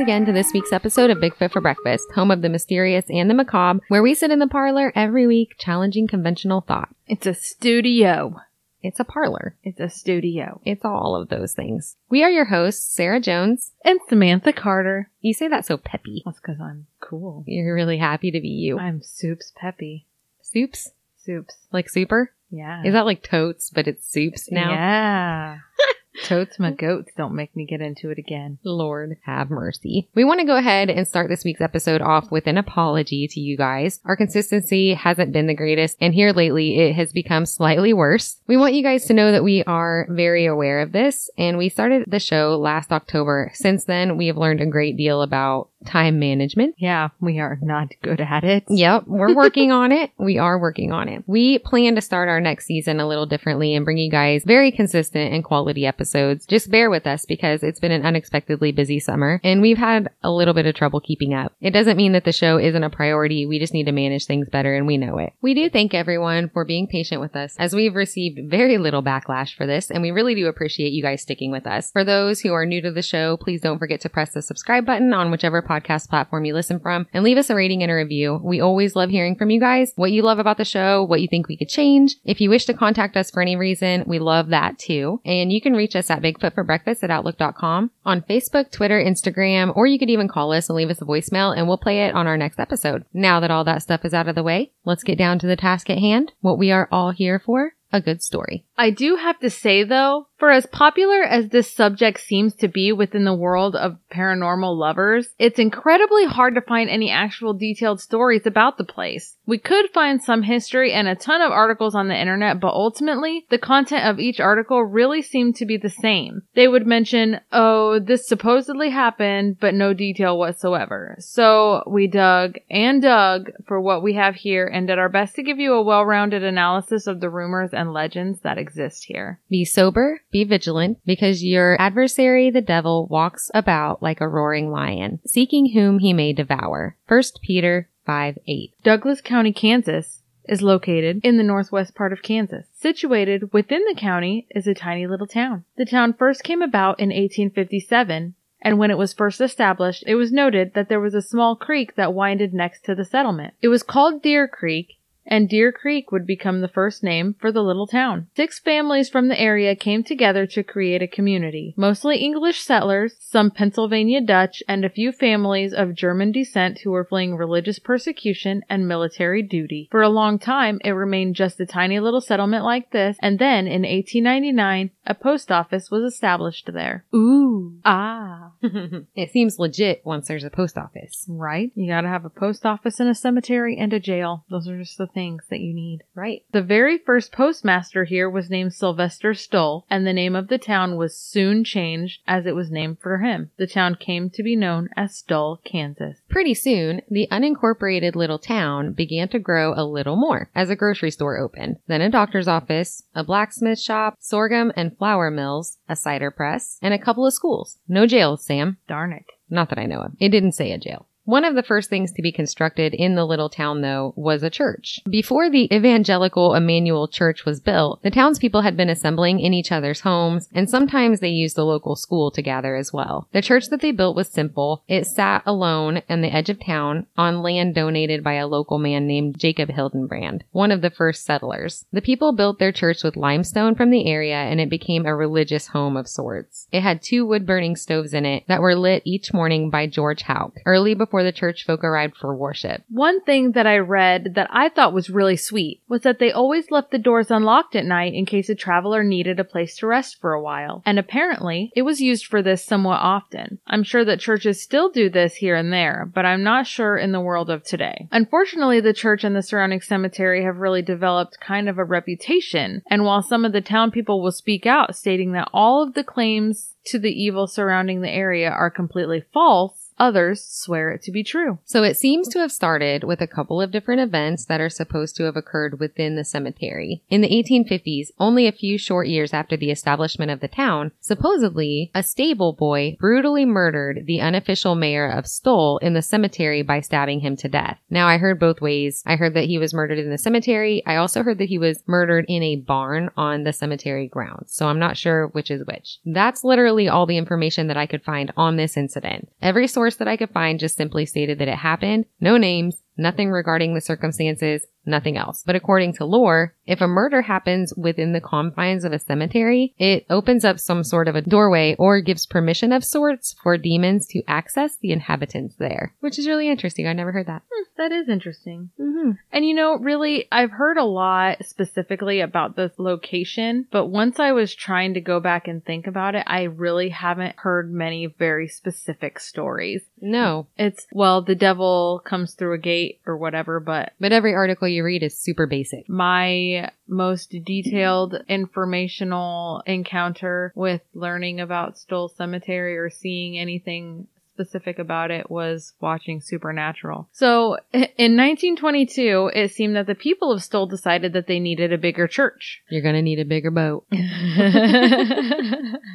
once again to this week's episode of Bigfoot for Breakfast, home of the mysterious and the macabre, where we sit in the parlor every week challenging conventional thought. It's a studio. It's a parlor. It's a studio. It's all of those things. We are your hosts, Sarah Jones. And Samantha Carter. You say that so peppy. That's because I'm cool. You're really happy to be you. I'm soups peppy. Soups? Soups. Like super? Yeah. Is that like totes, but it's soups now? Yeah. Totes my oh. goats. Don't make me get into it again. Lord have mercy. We want to go ahead and start this week's episode off with an apology to you guys. Our consistency hasn't been the greatest, and here lately it has become slightly worse. We want you guys to know that we are very aware of this, and we started the show last October. Since then, we have learned a great deal about time management. Yeah, we are not good at it. Yep, we're working on it. We are working on it. We plan to start our next season a little differently and bring you guys very consistent and quality episodes. Just bear with us because it's been an unexpectedly busy summer and we've had a little bit of trouble keeping up. It doesn't mean that the show isn't a priority. We just need to manage things better and we know it. We do thank everyone for being patient with us as we've received very little backlash for this and we really do appreciate you guys sticking with us. For those who are new to the show, please don't forget to press the subscribe button on whichever podcast platform you listen from and leave us a rating and a review. We always love hearing from you guys, what you love about the show, what you think we could change. If you wish to contact us for any reason, we love that too. And you can reach us at bigfootforbreakfast at outlook.com on Facebook, Twitter, Instagram, or you could even call us and leave us a voicemail and we'll play it on our next episode. Now that all that stuff is out of the way, let's get down to the task at hand, what we are all here for, a good story. I do have to say though, for as popular as this subject seems to be within the world of paranormal lovers, it's incredibly hard to find any actual detailed stories about the place. We could find some history and a ton of articles on the internet, but ultimately, the content of each article really seemed to be the same. They would mention, oh, this supposedly happened, but no detail whatsoever. So we dug and dug for what we have here and did our best to give you a well-rounded analysis of the rumors and legends that exist here. Be sober, be vigilant, because your adversary, the devil, walks about like a roaring lion, seeking whom he may devour. 1 Peter 5 8. Douglas County, Kansas is located in the northwest part of Kansas. Situated within the county is a tiny little town. The town first came about in 1857 and when it was first established, it was noted that there was a small creek that winded next to the settlement. It was called Deer Creek and Deer Creek would become the first name for the little town. Six families from the area came together to create a community, mostly English settlers, some Pennsylvania Dutch, and a few families of German descent who were fleeing religious persecution and military duty. For a long time, it remained just a tiny little settlement like this, and then in 1899, a post office was established there. Ooh. Ah. it seems legit once there's a post office. Right? You gotta have a post office and a cemetery and a jail. Those are just the things that you need. Right. The very first postmaster here was named Sylvester Stull, and the name of the town was soon changed as it was named for him. The town came to be known as Stull, Kansas. Pretty soon, the unincorporated little town began to grow a little more as a grocery store opened, then a doctor's office, a blacksmith shop, sorghum and flour mills, a cider press, and a couple of schools. No jails, Sam. Darn it. Not that I know of. It didn't say a jail. One of the first things to be constructed in the little town, though, was a church. Before the Evangelical Emmanuel Church was built, the townspeople had been assembling in each other's homes, and sometimes they used the local school to gather as well. The church that they built was simple. It sat alone on the edge of town on land donated by a local man named Jacob Hildenbrand, one of the first settlers. The people built their church with limestone from the area, and it became a religious home of sorts. It had two wood burning stoves in it that were lit each morning by George Hauk, early before the church folk arrived for worship. One thing that I read that I thought was really sweet was that they always left the doors unlocked at night in case a traveler needed a place to rest for a while. And apparently, it was used for this somewhat often. I'm sure that churches still do this here and there, but I'm not sure in the world of today. Unfortunately, the church and the surrounding cemetery have really developed kind of a reputation, and while some of the town people will speak out stating that all of the claims to the evil surrounding the area are completely false, Others swear it to be true. So it seems to have started with a couple of different events that are supposed to have occurred within the cemetery. In the 1850s, only a few short years after the establishment of the town, supposedly a stable boy brutally murdered the unofficial mayor of Stull in the cemetery by stabbing him to death. Now I heard both ways. I heard that he was murdered in the cemetery. I also heard that he was murdered in a barn on the cemetery grounds. So I'm not sure which is which. That's literally all the information that I could find on this incident. Every source that I could find just simply stated that it happened, no names, nothing regarding the circumstances, nothing else. But according to lore, if a murder happens within the confines of a cemetery, it opens up some sort of a doorway or gives permission of sorts for demons to access the inhabitants there, which is really interesting. I never heard that. Hmm, that is interesting. Mm-hmm. And you know, really, I've heard a lot specifically about this location, but once I was trying to go back and think about it, I really haven't heard many very specific stories. No, It's, well, the devil comes through a gate or whatever, but but every article you read is super basic. my most detailed informational encounter with learning about Stull Cemetery or seeing anything specific about it was watching Supernatural. So in 1922, it seemed that the people of Stull decided that they needed a bigger church. You're gonna need a bigger boat.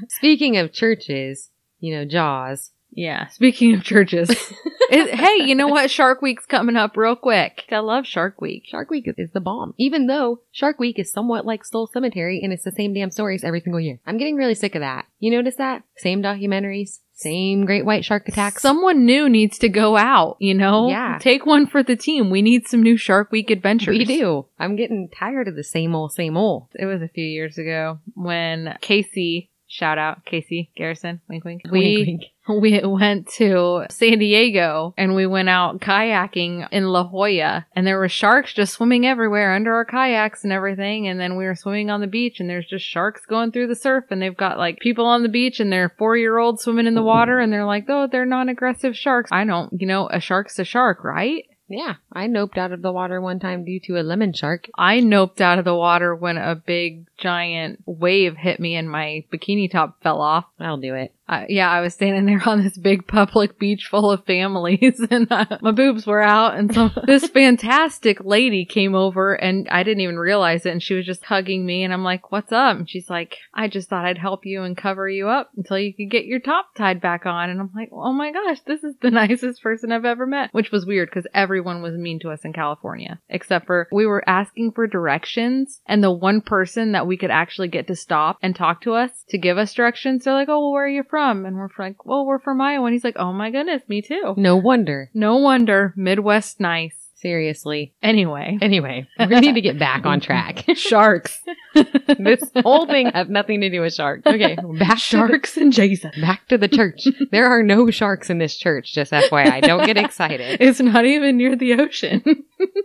Speaking of churches, you know, Jaws. Yeah, speaking of churches. it, hey, you know what? Shark Week's coming up real quick. I love Shark Week. Shark Week is the bomb. Even though Shark Week is somewhat like Stull Cemetery and it's the same damn stories every single year. I'm getting really sick of that. You notice that? Same documentaries, same great white shark attacks. Someone new needs to go out, you know? Yeah. Take one for the team. We need some new Shark Week adventures. we do. I'm getting tired of the same old, same old. It was a few years ago when Casey, shout out Casey Garrison, wink wink. Wink, We wink. we went to San Diego and we went out kayaking in La Jolla and there were sharks just swimming everywhere under our kayaks and everything and then we were swimming on the beach and there's just sharks going through the surf and they've got like people on the beach and they're four year olds swimming in the water and they're like, oh, they're non aggressive sharks. I don't, you know, a shark's a shark, right? Yeah, I noped out of the water one time due to a lemon shark. I noped out of the water when a big giant wave hit me and my bikini top fell off. I'll do it. Uh, yeah, I was standing there on this big public beach full of families and uh, my boobs were out and so this fantastic lady came over and I didn't even realize it and she was just hugging me and I'm like, what's up? And she's like, I just thought I'd help you and cover you up until you could get your top tied back on. And I'm like, oh my gosh, this is the nicest person I've ever met, which was weird because everyone was mean to us in California, except for we were asking for directions and the one person that we could actually get to stop and talk to us to give us directions, they're like, oh, well, where are you from? And we're like, well, we're from Iowa. And he's like, oh my goodness, me too. No wonder. No wonder Midwest nice. Seriously. Anyway, Anyway, we need to get back on track. sharks, this whole thing has nothing to do with sharks. Okay, back sharks and Jason. Back to the church. There are no sharks in this church. Just FYI, don't get excited. It's not even near the ocean.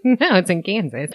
no, it's in Kansas.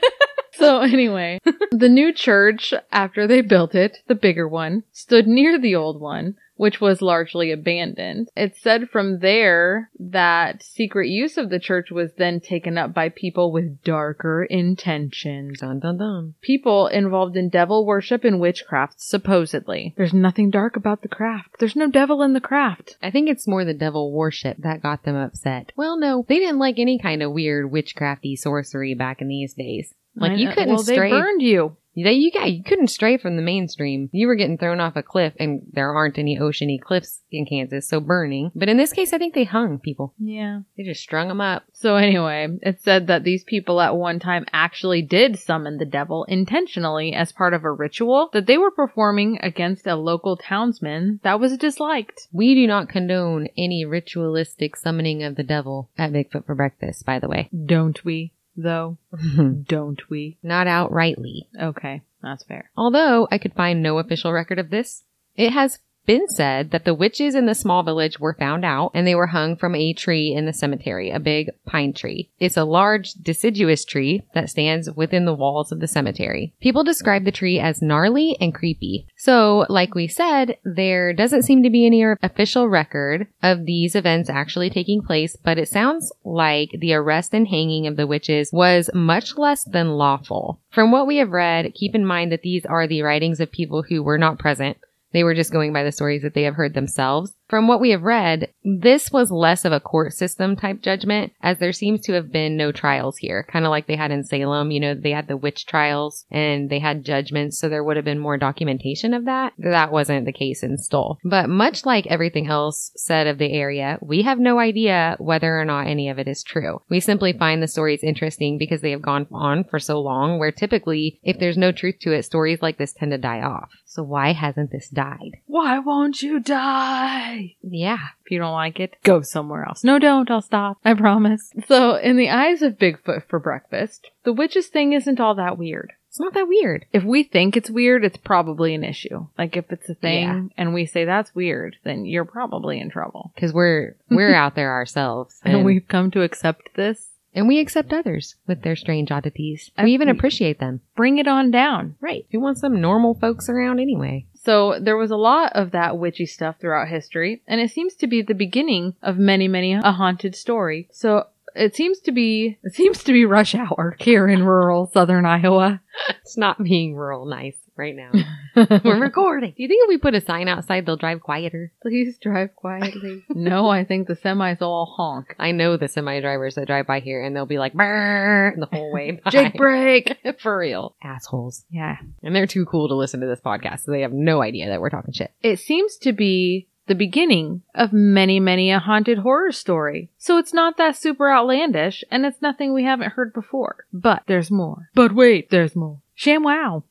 So anyway, the new church, after they built it, the bigger one, stood near the old one, which was largely abandoned. It's said from there that secret use of the church was then taken up by people with darker intentions. Dun dun dun. People involved in devil worship and witchcraft, supposedly. There's nothing dark about the craft. There's no devil in the craft. I think it's more the devil worship that got them upset. Well, no, they didn't like any kind of weird witchcrafty sorcery back in these days. Like you couldn't well, they stray. burned you. They, you got you couldn't stray from the mainstream. You were getting thrown off a cliff, and there aren't any oceany cliffs in Kansas, so burning. But in this case, I think they hung people. Yeah. They just strung them up. So anyway, it said that these people at one time actually did summon the devil intentionally as part of a ritual that they were performing against a local townsman that was disliked. We do not condone any ritualistic summoning of the devil at Bigfoot for breakfast. By the way, Don't we, though? Don't we? not outrightly. Okay, that's fair. Although I could find no official record of this, it has been said that the witches in the small village were found out and they were hung from a tree in the cemetery, a big pine tree. It's a large deciduous tree that stands within the walls of the cemetery. People describe the tree as gnarly and creepy. So, like we said, there doesn't seem to be any official record of these events actually taking place, but it sounds like the arrest and hanging of the witches was much less than lawful. From what we have read, keep in mind that these are the writings of people who were not present. They were just going by the stories that they have heard themselves. From what we have read, this was less of a court system type judgment as there seems to have been no trials here. Kind of like they had in Salem, you know, they had the witch trials and they had judgments. So there would have been more documentation of that. That wasn't the case in Stull. But much like everything else said of the area, we have no idea whether or not any of it is true. We simply find the stories interesting because they have gone on for so long where typically if there's no truth to it, stories like this tend to die off. So why hasn't this died? Why won't you die? Yeah. If you don't like it, go somewhere else. No, don't. I'll stop. I promise. So, in the eyes of Bigfoot for breakfast, the witches thing isn't all that weird. It's not that weird. If we think it's weird, it's probably an issue. Like if it's a thing Yeah. and we say that's weird, then you're probably in trouble. Cause we're, we're out there ourselves. And, we've come to accept this. And we accept others with their strange oddities. We even appreciate them. Bring it on down. Right. Who wants some normal folks around anyway? So there was a lot of that witchy stuff throughout history, and it seems to be the beginning of many, many a haunted story. So it seems to be it seems to be rush hour here in rural southern Iowa. It's not being rural nice right now. We're recording. Do you think if we put a sign outside, they'll drive quieter? Please drive quietly. no, I think the semis all honk. I know the semi drivers that drive by here and they'll be like, brrr, the whole way. by. Jake brake. For real. Assholes. Yeah. And they're too cool to listen to this podcast, so they have no idea that we're talking shit. It seems to be the beginning of many, many a haunted horror story. So it's not that super outlandish, and it's nothing we haven't heard before. But there's more. But wait, there's more. ShamWow.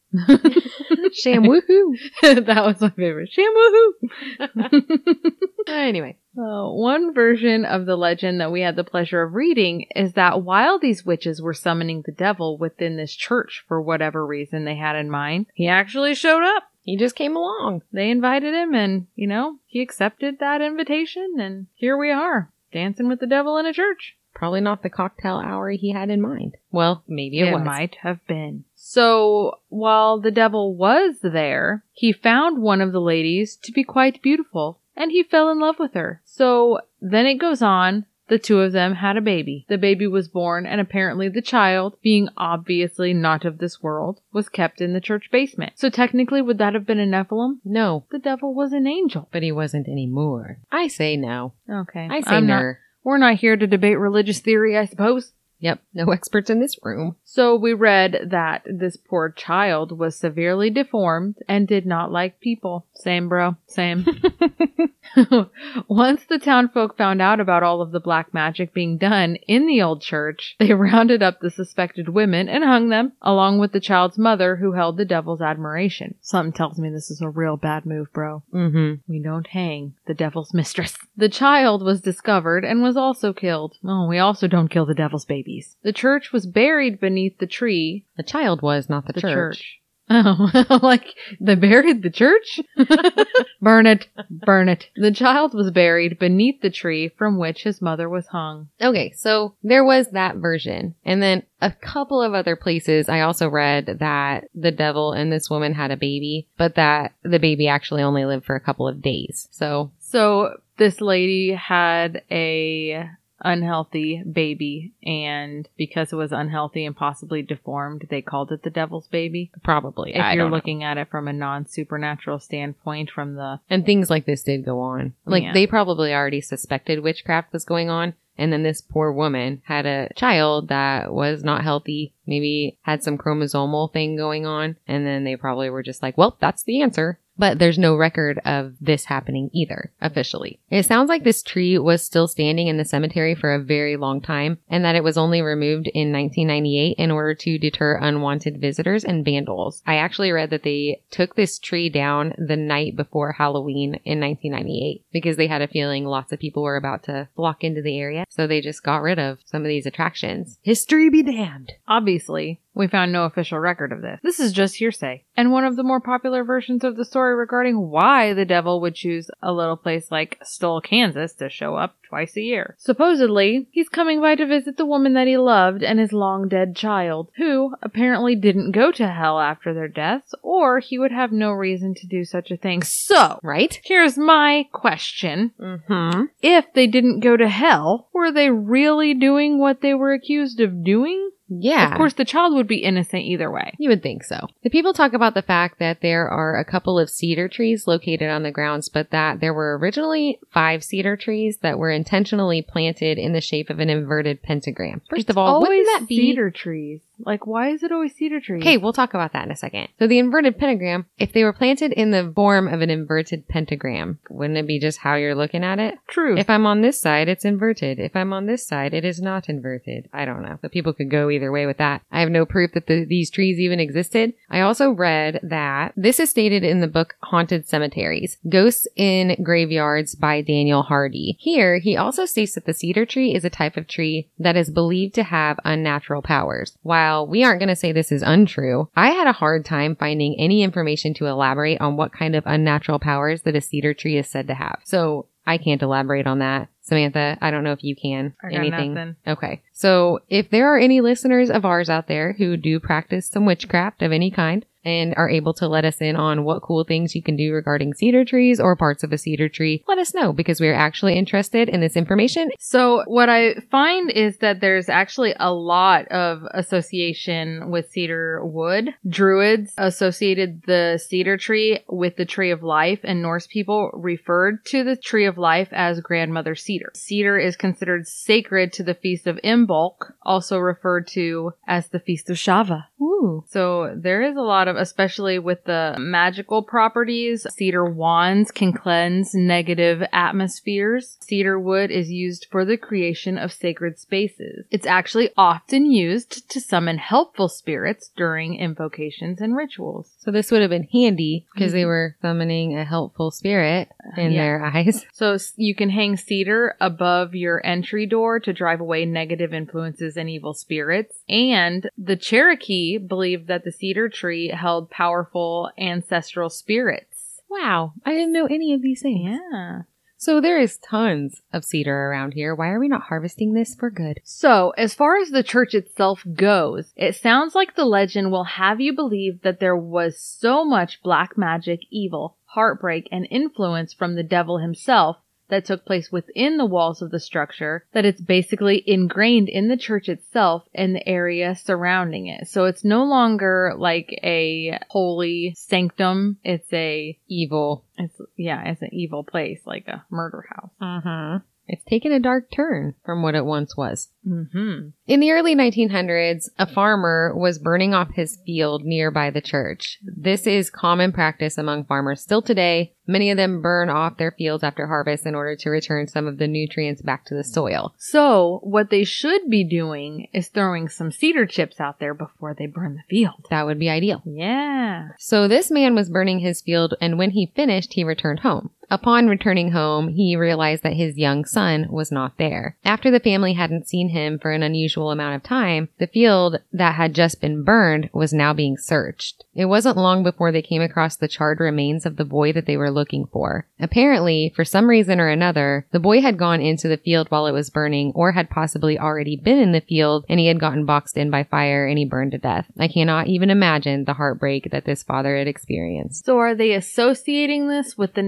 Sham woohoo. that was my favorite. Sham woohoo. Anyway. Uh, one version of the legend that we had the pleasure of reading is that while these witches were summoning the devil within this church for whatever reason they had in mind, he actually showed up. He just came along. They invited him and, you know, he accepted that invitation and here we are, dancing with the devil in a church. Probably not the cocktail hour he had in mind. Well, maybe it, It might have been. So, while the devil was there, he found one of the ladies to be quite beautiful, and he fell in love with her. So, then it goes on. The two of them had a baby. The baby was born, and apparently the child, being obviously not of this world, was kept in the church basement. So, technically, would that have been a Nephilim? No, The devil was an angel. but he wasn't anymore. I say no. Okay. I say I'm no. not- we're not here to debate religious theory, I suppose. Yep, no experts in this room. So we read that this poor child was severely deformed and did not like people. Same, bro. Same. Once the townfolk found out about all of the black magic being done in the old church, they rounded up the suspected women and hung them, along with the child's mother who held the devil's admiration. Something tells me this is a real bad move, bro. Mm-hmm. We don't hang the devil's mistress. The child was discovered and was also killed. Oh, we also don't kill the devil's babies. The church was buried beneath the tree. The child was, not the, The church. church. Oh, like they buried the church? burn it, burn it. The child was buried beneath the tree from which his mother was hung. Okay, so there was that version. And then a couple of other places I also read that the devil and this woman had a baby, but that the baby actually only lived for a couple of days. So, So this lady had a unhealthy baby and because it was unhealthy and possibly deformed, they called it the devil's baby. probably. if I you're don't know. looking at it from a non supernatural standpoint from the And things like this did go on. Like Yeah. they probably already suspected witchcraft was going on. And then this poor woman had a child that was not healthy, maybe had some chromosomal thing going on. And then they probably were just like, well, that's the answer. But there's no record of this happening either, officially. It sounds like this tree was still standing in the cemetery for a very long time and that it was only removed in 1998 in order to deter unwanted visitors and vandals. I actually read that they took this tree down the night before Halloween in 1998 because they had a feeling lots of people were about to flock into the area. So they just got rid of some of these attractions. History be damned. Obviously, we found no official record of this. This is just hearsay. And one of the more popular versions of the story regarding why the devil would choose a little place like Stull, Kansas to show up twice a year. Supposedly, he's coming by to visit the woman that he loved and his long dead child, who apparently didn't go to hell after their deaths, or he would have no reason to do such a thing. So, Right? here's my question. Mm-hmm. If they didn't go to hell, were they really doing what they were accused of doing? Yeah. Of course, the child would be innocent either way. You would think so. The people talk about the fact that there are a couple of cedar trees located on the grounds, but that there were originally five cedar trees that were intentionally planted in the shape of an inverted pentagram. First of all, wouldn't that be cedar trees? Like, why is it always cedar trees? Okay, we'll talk about that in a second. So the inverted pentagram, if they were planted in the form of an inverted pentagram, wouldn't it be just how you're looking at it? true. If I'm on this side, it's inverted. If I'm on this side, it is not inverted. I don't know. But people could go either way with that. I have no proof that the, these trees even existed. I also read that this is stated in the book Haunted Cemeteries, Ghosts in Graveyards by Daniel Hardy. Here, he also states that the cedar tree is a type of tree that is believed to have unnatural powers. While we aren't going to say this is untrue, I had a hard time finding any information to elaborate on what kind of unnatural powers that a cedar tree is said to have. So I can't elaborate on that. Samantha, I don't know if you can. Anything? nothing. Okay. So if there are any listeners of ours out there who do practice some witchcraft of any kind and are able to let us in on what cool things you can do regarding cedar trees or parts of a cedar tree, let us know because we're actually interested in this information. So what I find is that there's actually a lot of association with cedar wood. Druids associated the cedar tree with the tree of life and Norse people referred to the tree of life as grandmother cedar. Cedar is considered sacred to the feast of Imbolc, also referred to as the feast of Shava. Ooh. So there is a lot of, especially with the magical properties, cedar wands can cleanse negative atmospheres. Cedar wood is used for the creation of sacred spaces. It's actually often used to summon helpful spirits during invocations and rituals. So this would have been handy because they mm-hmm. were summoning a helpful spirit uh, in Yeah. their eyes. So you can hang cedar above your entry door to drive away negative influences and evil spirits. And the Cherokee believed that the cedar tree held powerful ancestral spirits. Wow. I didn't know any of these things. Yeah. So there is tons of cedar around here. Why are we not harvesting this for good? So, as far as the church itself goes, it sounds like the legend will have you believe that there was so much black magic, evil, heartbreak, and influence from the devil himself that took place within the walls of the structure that it's basically ingrained in the church itself and the area surrounding it. So it's no longer like a holy sanctum. It's a, Evil. it's, yeah, it's an evil place, like a murder house. Uh-huh. It's taken a dark turn from what it once was. Mm-hmm. In the early 1900s, a farmer was burning off his field nearby the church. This is common practice among farmers still today. Many of them burn off their fields after harvest in order to return some of the nutrients back to the soil. So, what they should be doing is throwing some cedar chips out there before they burn the field. That would be ideal. Yeah. So this man was burning his field and when he finished, he returned home. Upon returning home, he realized that his young son was not there. After the family hadn't seen him for an unusual amount of time, the field that had just been burned was now being searched. It wasn't long before they came across the charred remains of the boy that they were looking for. Apparently, for some reason or another, the boy had gone into the field while it was burning or had possibly already been in the field and he had gotten boxed in by fire and he burned to death. I cannot even imagine the heartbreak that this father had experienced. So, are they associating this with the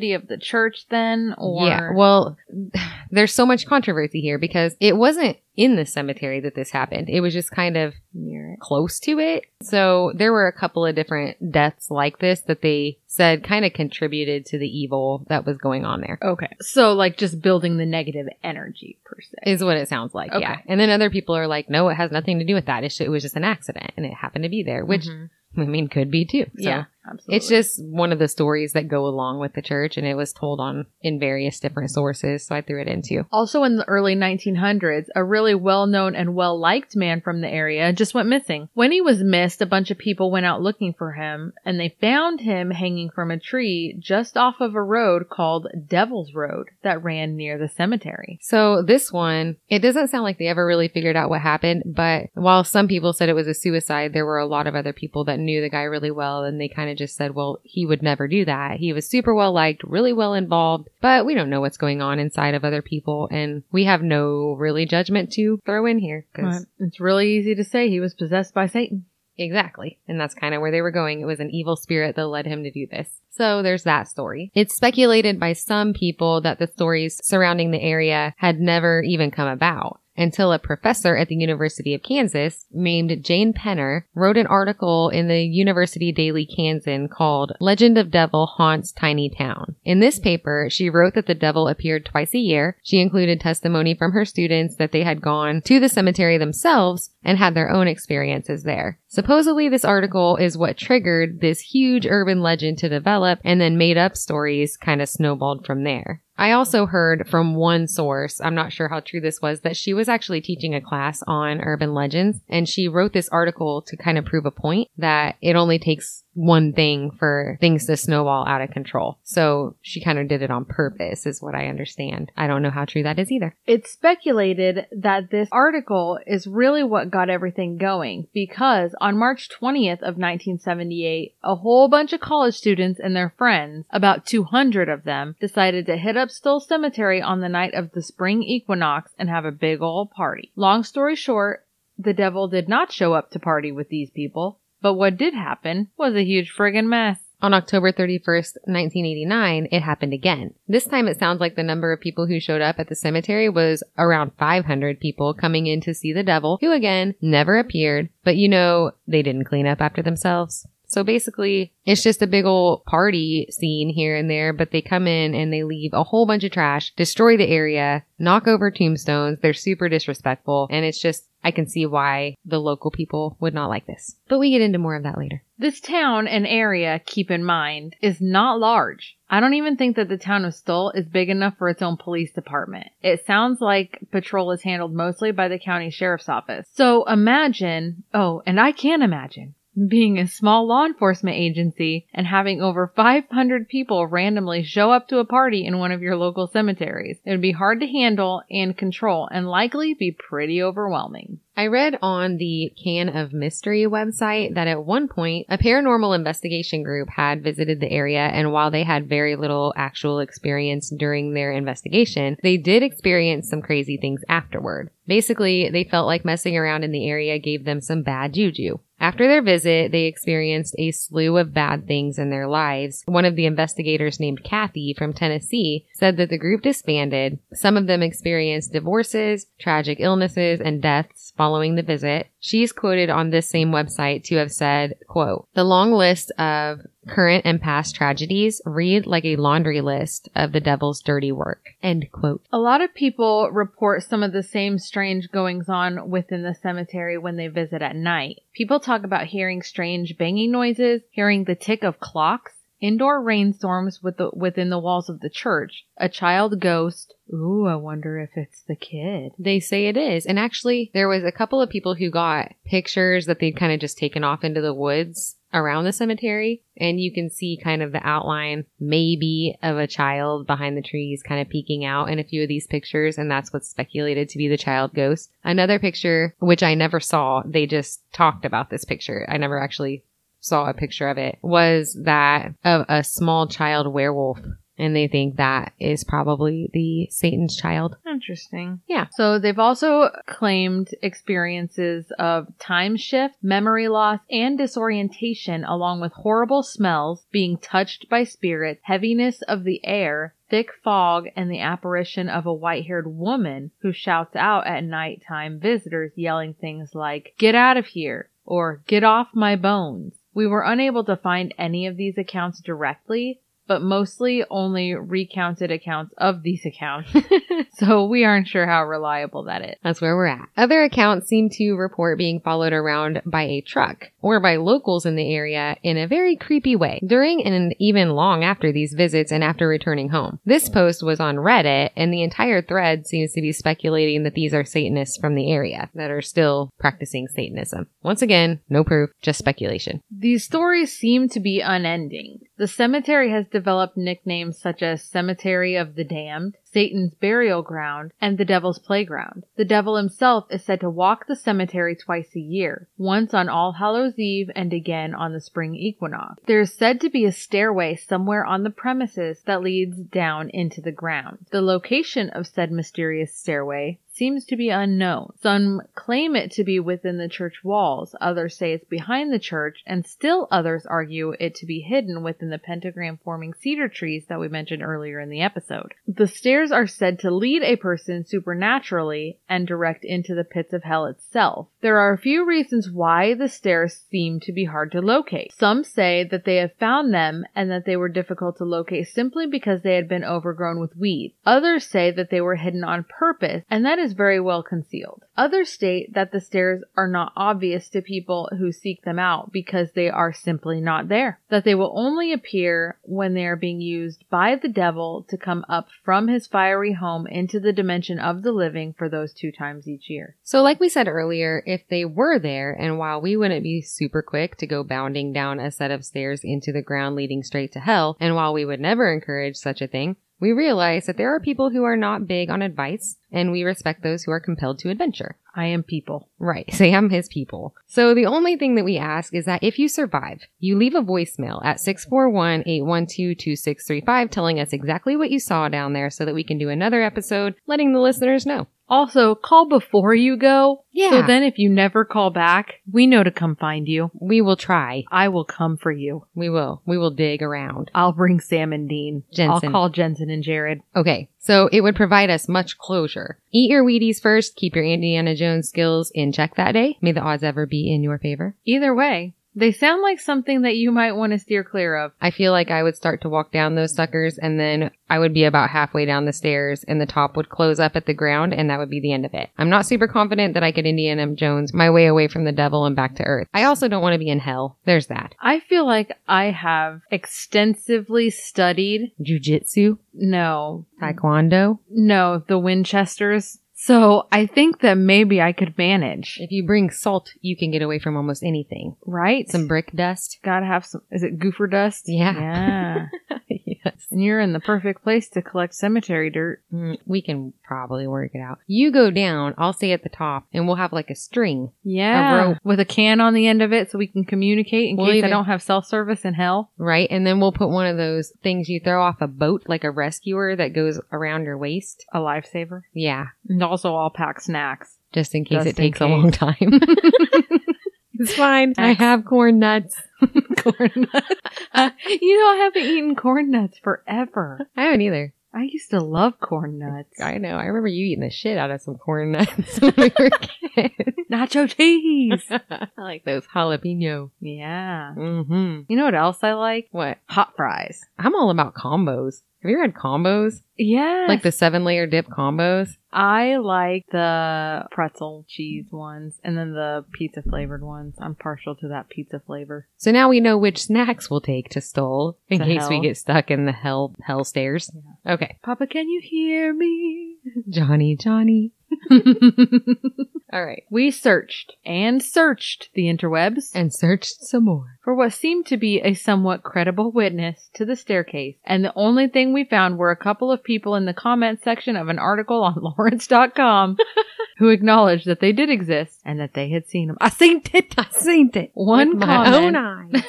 negativity of the church then? Or Yeah, well, there's so much controversy here because it wasn't in the cemetery that this happened. It was just kind of near it. close to it. So there were a couple of different deaths like this that they said kind of contributed to the evil that was going on there. Okay. So, like just building the negative energy per se. Is what it sounds like, Okay. yeah. And then other people are like, no, it has nothing to do with that. It's, it was just an accident and it happened to be there, which Mhm. I mean could be too. So yeah, absolutely. It's just one of the stories that go along with the church, and it was told on in various different sources. So I threw it into. Also, in the early 1900s, a really well known and well liked man from the area just went missing. When he was missed, a bunch of people went out looking for him, and they found him hanging from a tree just off of a road called Devil's Road that ran near the cemetery. So this one, it doesn't sound like they ever really figured out what happened. But while some people said it was a suicide, there were a lot of other people that knew the guy really well, and they kind of just said, "Well, he would never do that. He was super well liked, really well involved, but we don't know what's going on inside of other people, and we have no really judgment to throw in here." 'cause- But it's really easy to say he was possessed by Satan. Exactly. And that's kind of where they were going. It was an evil spirit that led him to do this. So there's that story. It's speculated by some people that the stories surrounding the area had never even come about. Until a professor at the University of Kansas named Jane Penner wrote an article in the University Daily Kansan called Legend of Devil Haunts Tiny Town. In this paper, she wrote that the devil appeared twice a year. She included testimony from her students that they had gone to the cemetery themselves and had their own experiences there. Supposedly, this article is what triggered this huge urban legend to develop and then made up stories kind of snowballed from there. I also heard from one source, I'm not sure how true this was, that she was actually teaching a class on urban legends. And she wrote this article to kind of prove a point that it only takes one thing for things to snowball out of control. So she kind of did it on purpose is what I understand. I don't know how true that is either. It's speculated that this article is really what got everything going because on March 20th of 1978, a whole bunch of college students and their friends, about 200 of them, decided to hit up Stull Cemetery on the night of the spring equinox and have a big old party. Long story short, the devil did not show up to party with these people, but what did happen was a huge friggin' mess. On October 31st, 1989, it happened again. This time it sounds like the number of people who showed up at the cemetery was around 500 people coming in to see the devil, who again never appeared, but you know, they didn't clean up after themselves. So basically, it's just a big old party scene here and there, but they come in and they leave a whole bunch of trash, destroy the area, knock over tombstones. They're super disrespectful. And it's just, I can see why the local people would not like this. But we get into more of that later. This town and area, keep in mind, is not large. I don't even think that the town of Stull is big enough for its own police department. It sounds like patrol is handled mostly by the county sheriff's office. So imagine, oh, and I can imagine, being a small law enforcement agency and having over 500 people randomly show up to a party in one of your local cemeteries. It would be hard to handle and control and likely be pretty overwhelming. I read on the Can of Mystery website that at one point a paranormal investigation group had visited the area and while they had very little actual experience during their investigation, they did experience some crazy things afterward. Basically, they felt like messing around in the area gave them some bad juju. After their visit, they experienced a slew of bad things in their lives. One of the investigators named Kathy from Tennessee said that the group disbanded. Some of them experienced divorces, tragic illnesses, and deaths following the visit. She's quoted on this same website to have said, quote, the long list of current and past tragedies read like a laundry list of the devil's dirty work. End quote. A lot of people report some of the same strange goings on within the cemetery when they visit at night. People talk about hearing strange banging noises, hearing the tick of clocks, indoor rainstorms with the, within the walls of the church, a child ghost. Ooh, I wonder if it's the kid. They say it is. And actually, there was a couple of people who got pictures that they'd kind of just taken off into the woods around the cemetery. And you can see kind of the outline, maybe, of a child behind the trees kind of peeking out in a few of these pictures. And that's what's speculated to be the child ghost. Another picture, which I never saw, they just talked about this picture. I never actually saw a picture of it, was that of a small child werewolf and they think that is probably the Satan's child. Interesting. Yeah. So they've also claimed experiences of time shift, memory loss, and disorientation, along with horrible smells, being touched by spirits, heaviness of the air, thick fog, and the apparition of a white haired woman who shouts out at nighttime visitors, yelling things like, Get out of here! or Get off my bones. We were unable to find any of these accounts directly, but mostly only recounted accounts of these accounts. so we aren't sure how reliable that is. That's where we're at. Other accounts seem to report being followed around by a truck or by locals in the area in a very creepy way during and even long after these visits and after returning home. This post was on Reddit and the entire thread seems to be speculating that these are Satanists from the area that are still practicing Satanism. Once again, no proof, just speculation. These stories seem to be unending. The cemetery has developed nicknames such as Cemetery of the Damned, Satan's Burial Ground, and the Devil's Playground. The devil himself is said to walk the cemetery twice a year, once on All Hallows Eve and again on the spring equinox. There is said to be a stairway somewhere on the premises that leads down into the ground. The location of said mysterious stairway seems to be unknown. Some claim it to be within the church walls, others say it's behind the church, and still others argue it to be hidden within the pentagram forming cedar trees that we mentioned earlier in the episode. The stairs are said to lead a person supernaturally and direct into the pits of hell itself. There are a few reasons why the stairs seem to be hard to locate. Some say that they have found them and that they were difficult to locate simply because they had been overgrown with weeds. Others say that they were hidden on purpose and that is very well concealed. Others state that the stairs are not obvious to people who seek them out because they are simply not there. That they will only appear when they are being used by the devil to come up from his fiery home into the dimension of the living for those two times each year. So, like we said earlier, if they were there, and while we wouldn't be super quick to go bounding down a set of stairs into the ground leading straight to hell, and while we would never encourage such a thing, we realize that there are people who are not big on advice, and we respect those who are compelled to adventure. I am people. Right. Sam his people. So the only thing that we ask is that if you survive, you leave a voicemail at 641-812-2635 telling us exactly what you saw down there so that we can do another episode letting the listeners know. Also, call before you go. Yeah. So then if you never call back, we know to come find you. We will try. I will come for you. We will. We will dig around. I'll bring Sam and Dean. Jensen. I'll call Jensen and Jared. Okay, so it would provide us much closure. Eat your Wheaties first, keep your Indiana Jones skills in check that day. May the odds ever be in your favor. Either way, they sound like something that you might want to steer clear of. I feel like I would start to walk down those suckers and then I would be about halfway down the stairs and the top would close up at the ground and that would be the end of it. I'm not super confident that I could Indiana Jones my way away from the devil and back to earth. I also don't want to be in hell. There's that. I feel like I have extensively studied, Jujitsu, no, Taekwondo. no, the Winchesters. So I think that maybe I could manage, If you bring salt, you can get away from almost anything. right? Some brick dust. gotta have some, is it goofer dust? Yeah. Yeah. yes. and you're in the perfect place to collect cemetery dirt. Mm, we can probably work it out. You go down, I'll stay at the top, and we'll have like a string. Yeah. rope. With a can on the end of it so we can communicate in We'll case I don't have cell service in hell. Right? And then we'll put one of those things you throw off a boat, like a rescuer that goes around your waist. A lifesaver. Yeah. Also I'll pack snacks. Just in case Just it in takes a long time. it's fine. I have corn nuts. corn nuts. you know, I haven't eaten corn nuts forever. I haven't either. I used to love corn nuts. I know. I remember you eating the shit out of some corn nuts when we were kids. Nacho cheese. I like those jalapeno. yeah. Mm-hmm. You know what else I like? What? Hot fries. I'm all about combos. Have you had combos? Yeah. Like the seven layer dip combos? I like the pretzel cheese ones and then the pizza flavored ones. I'm partial to that pizza flavor. So now we know which snacks we'll take to Stull in To case we get stuck in the hell hell stairs. Okay. Papa, can you hear me? Johnny, Johnny. All right. we searched and searched the interwebs And searched some more. for what seemed to be a somewhat credible witness to the staircase, and the only thing we found were a couple of people in the comment section of an article on Lawrence.com who acknowledged that they did exist and that they had seen them. I seen it. I seen it. One with comment. my own eyes.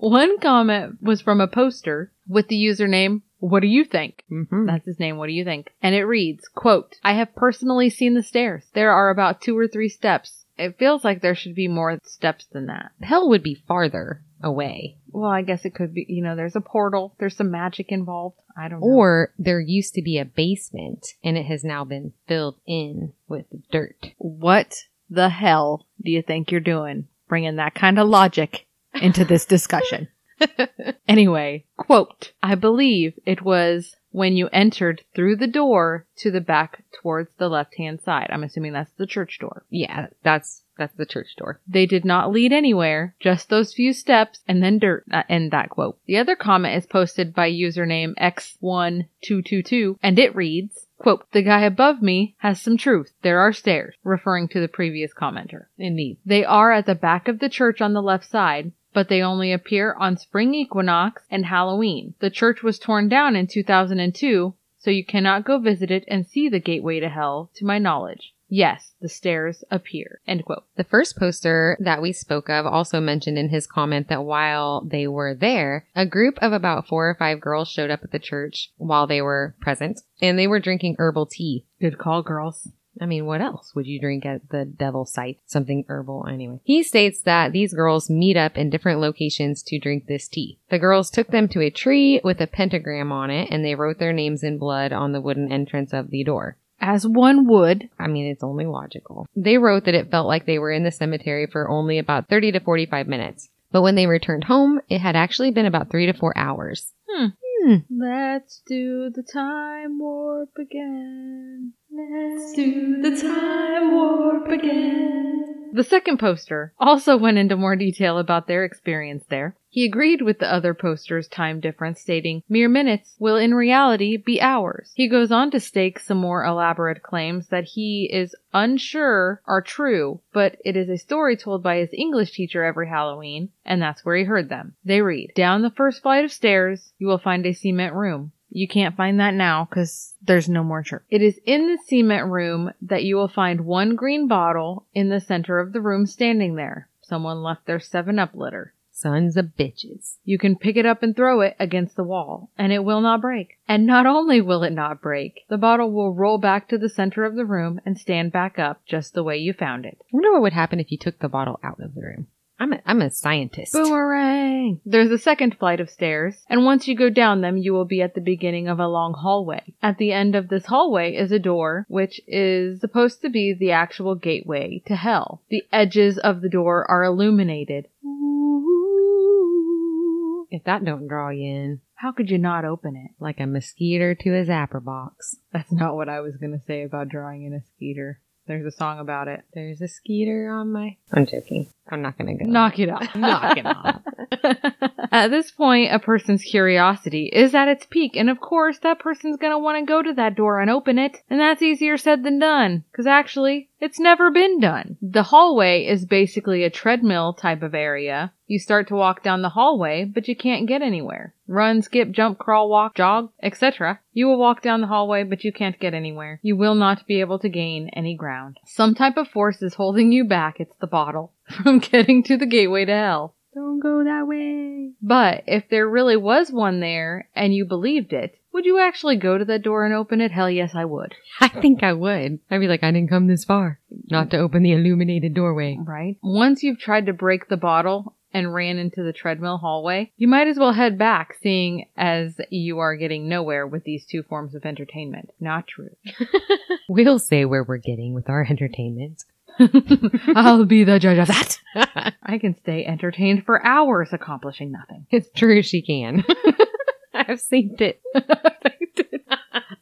One comment was from a poster with the username, What do you think? mm-hmm. That's his name. What do you think? And it reads, quote, I have personally seen the stairs. There are about two or three steps. It feels like there should be more steps than that. Hell would be farther away. Well, I guess it could be, you know, there's a portal. There's some magic involved. I don't know. Or there used to be a basement and it has now been filled in with dirt. what the hell do you think you're doing? Bringing that kind of logic into this discussion. anyway, quote, I believe it was when you entered through the door to the back towards the left hand side. I'm assuming that's the church door. Yeah, that's that's the church door. They did not lead anywhere, just those few steps and then dirt. Uh, end that quote. The other comment is posted by username X1222 and it reads, quote, the guy above me has some truth. There are stairs, referring to the previous commenter. Indeed. They are at the back of the church on the left side, but they only appear on spring equinox and Halloween. The church was torn down in 2002, so you cannot go visit it and see the gateway to hell, to my knowledge. Yes, the stairs appear. End quote. The first poster that we spoke of also mentioned in his comment that while they were there, a group of about four or five girls showed up at the church while they were present and they were drinking herbal tea. Good call, girls. I mean, what else would you drink at the devil's site? Something herbal anyway. He states that these girls meet up in different locations to drink this tea. The girls took them to a tree with a pentagram on it and they wrote their names in blood on the wooden entrance of the door. As one would. I mean, it's only logical. They wrote that it felt like they were in the cemetery for only about 30 to 45 minutes. But when they returned home, it had actually been about three to four hours. Hmm. Hmm. Let's do the time warp again. Let's do the time warp again. The second poster also went into more detail about their experience there. He agreed with the other poster's time difference, stating, mere minutes will in reality be hours. He goes on to stake some more elaborate claims that he is unsure are true, but it is a story told by his English teacher every Halloween, and that's where he heard them. They read, Down the first flight of stairs, you will find a cement room. You can't find that now because there's no more church. It is in the cement room that you will find one green bottle in the center of the room standing there. Someone left their 7 Up litter. Sons of bitches. You can pick it up and throw it against the wall, and it will not break. And not only will it not break, the bottle will roll back to the center of the room and stand back up just the way you found it. I wonder what would happen if you took the bottle out of the room. I'm a, I'm a scientist. Boomerang! There's a second flight of stairs, and once you go down them, you will be at the beginning of a long hallway. At the end of this hallway is a door, which is supposed to be the actual gateway to hell. The edges of the door are illuminated. If that don't draw you in, How could you not open it? like a mosquito to a zapper box. That's not what I was gonna say about drawing in a skeeter. There's a song about it. There's a skeeter on my. I'm joking. I'm not gonna go. Knock it off. Knock it off. at this point, a person's curiosity is at its peak, and of course, that person's gonna want to go to that door and open it, and that's easier said than done, because actually, it's never been done. The hallway is basically a treadmill type of area. You start to walk down the hallway, but you can't get anywhere. Run, skip, jump, crawl, walk, jog, etc. You will walk down the hallway, but you can't get anywhere. You will not be able to gain any ground. Some type of force is holding you back. It's the bottle from getting to the gateway to hell. Don't go that way. But if there really was one there and you believed it, would you actually go to that door and open it? Hell yes, I would. I think I would. I'd be like, I didn't come this far. Not to open the illuminated doorway. Right? Once you've tried to break the bottle and ran into the treadmill hallway, you might as well head back, seeing as you are getting nowhere with these two forms of entertainment. Not true. We'll say where we're getting with our entertainment. I'll be the judge of that. I can stay entertained for hours accomplishing nothing. it's true, she can. I've seen it.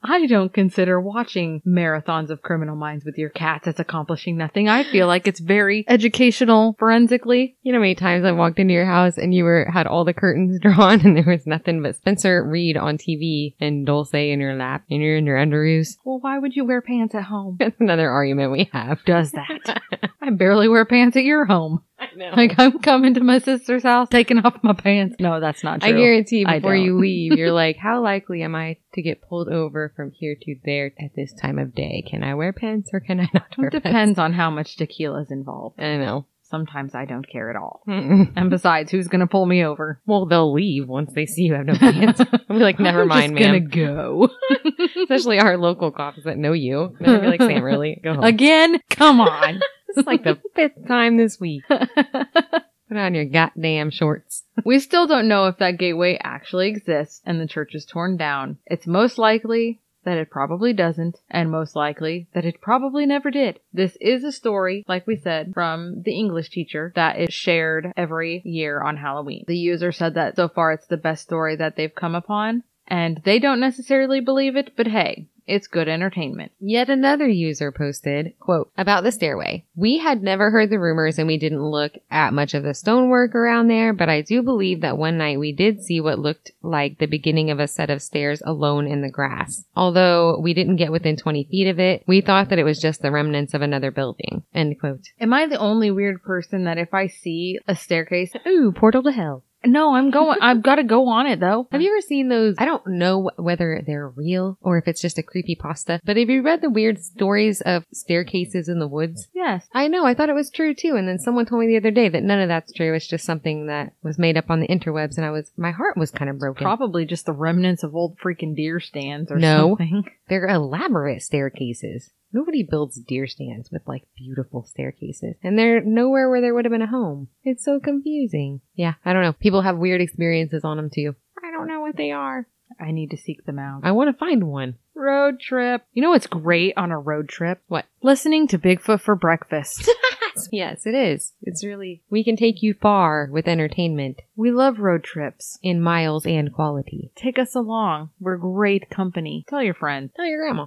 I don't consider watching marathons of criminal minds with your cats as accomplishing nothing. I feel like it's very educational forensically. You know how many times I walked into your house and you were had all the curtains drawn and there was nothing but Spencer Reid on TV and Dulce in your lap and you're in your underoos. Well, why would you wear pants at home? That's another argument we have. Does that? I barely wear pants at your home. Like I'm coming to my sister's house, taking off my pants. No, that's not true. I guarantee I before you leave, you're like, how likely am I to get pulled over from here to there at this time of day? Can I wear pants or can I not wear It depends on how much tequila is involved. I know. Sometimes I don't care at all. Mm-mm. And besides, who's gonna pull me over? Well, they'll leave once they see you have no pants. I'll be like, never I'm mind, just gonna man. go Especially our local cops that know you. They'll be like, Sam, really? Go home. again. Come on. Is like the fifth time this week. Put on your goddamn shorts. we still don't know if that gateway actually exists and the church is torn down. It's most likely that it probably doesn't, and most likely that it probably never did. This is a story, like we said, from the English teacher that is shared every year on Halloween. The user said that so far it's the best story that they've come upon, and they don't necessarily believe it, but hey, it's good entertainment. Yet another user posted, quote, about the stairway. We had never heard the rumors and we didn't look at much of the stonework around there, but I do believe that one night we did see what looked like the beginning of a set of stairs alone in the grass. Although we didn't get within 20 feet of it, we thought that it was just the remnants of another building. End quote. Am I the only weird person that if I see a staircase, Ooh, portal to hell. No, I'm going, I've got to go on it though. Have you ever seen those? I don't know whether they're real or if it's just a creepy pasta, but have you read the weird stories of staircases in the woods? Yes. I know, I thought it was true too, and then someone told me the other day that none of that's true. It's just something that was made up on the interwebs, and I was, my heart was kind of broken. Probably just the remnants of old freaking deer stands or No. something. They're elaborate staircases. Nobody builds deer stands with like beautiful staircases. And they're nowhere where there would have been a home. It's so confusing. Yeah, I don't know. People have weird experiences on them too. I don't know what they are. I need to seek them out. I want to find one. Road trip. You know what's great on a road trip? What? Listening to Bigfoot for breakfast. yes, it is. It's really, we can take you far with entertainment we love road trips. in miles and quality. Take us along. We're great company. Tell your friends. Tell your grandma.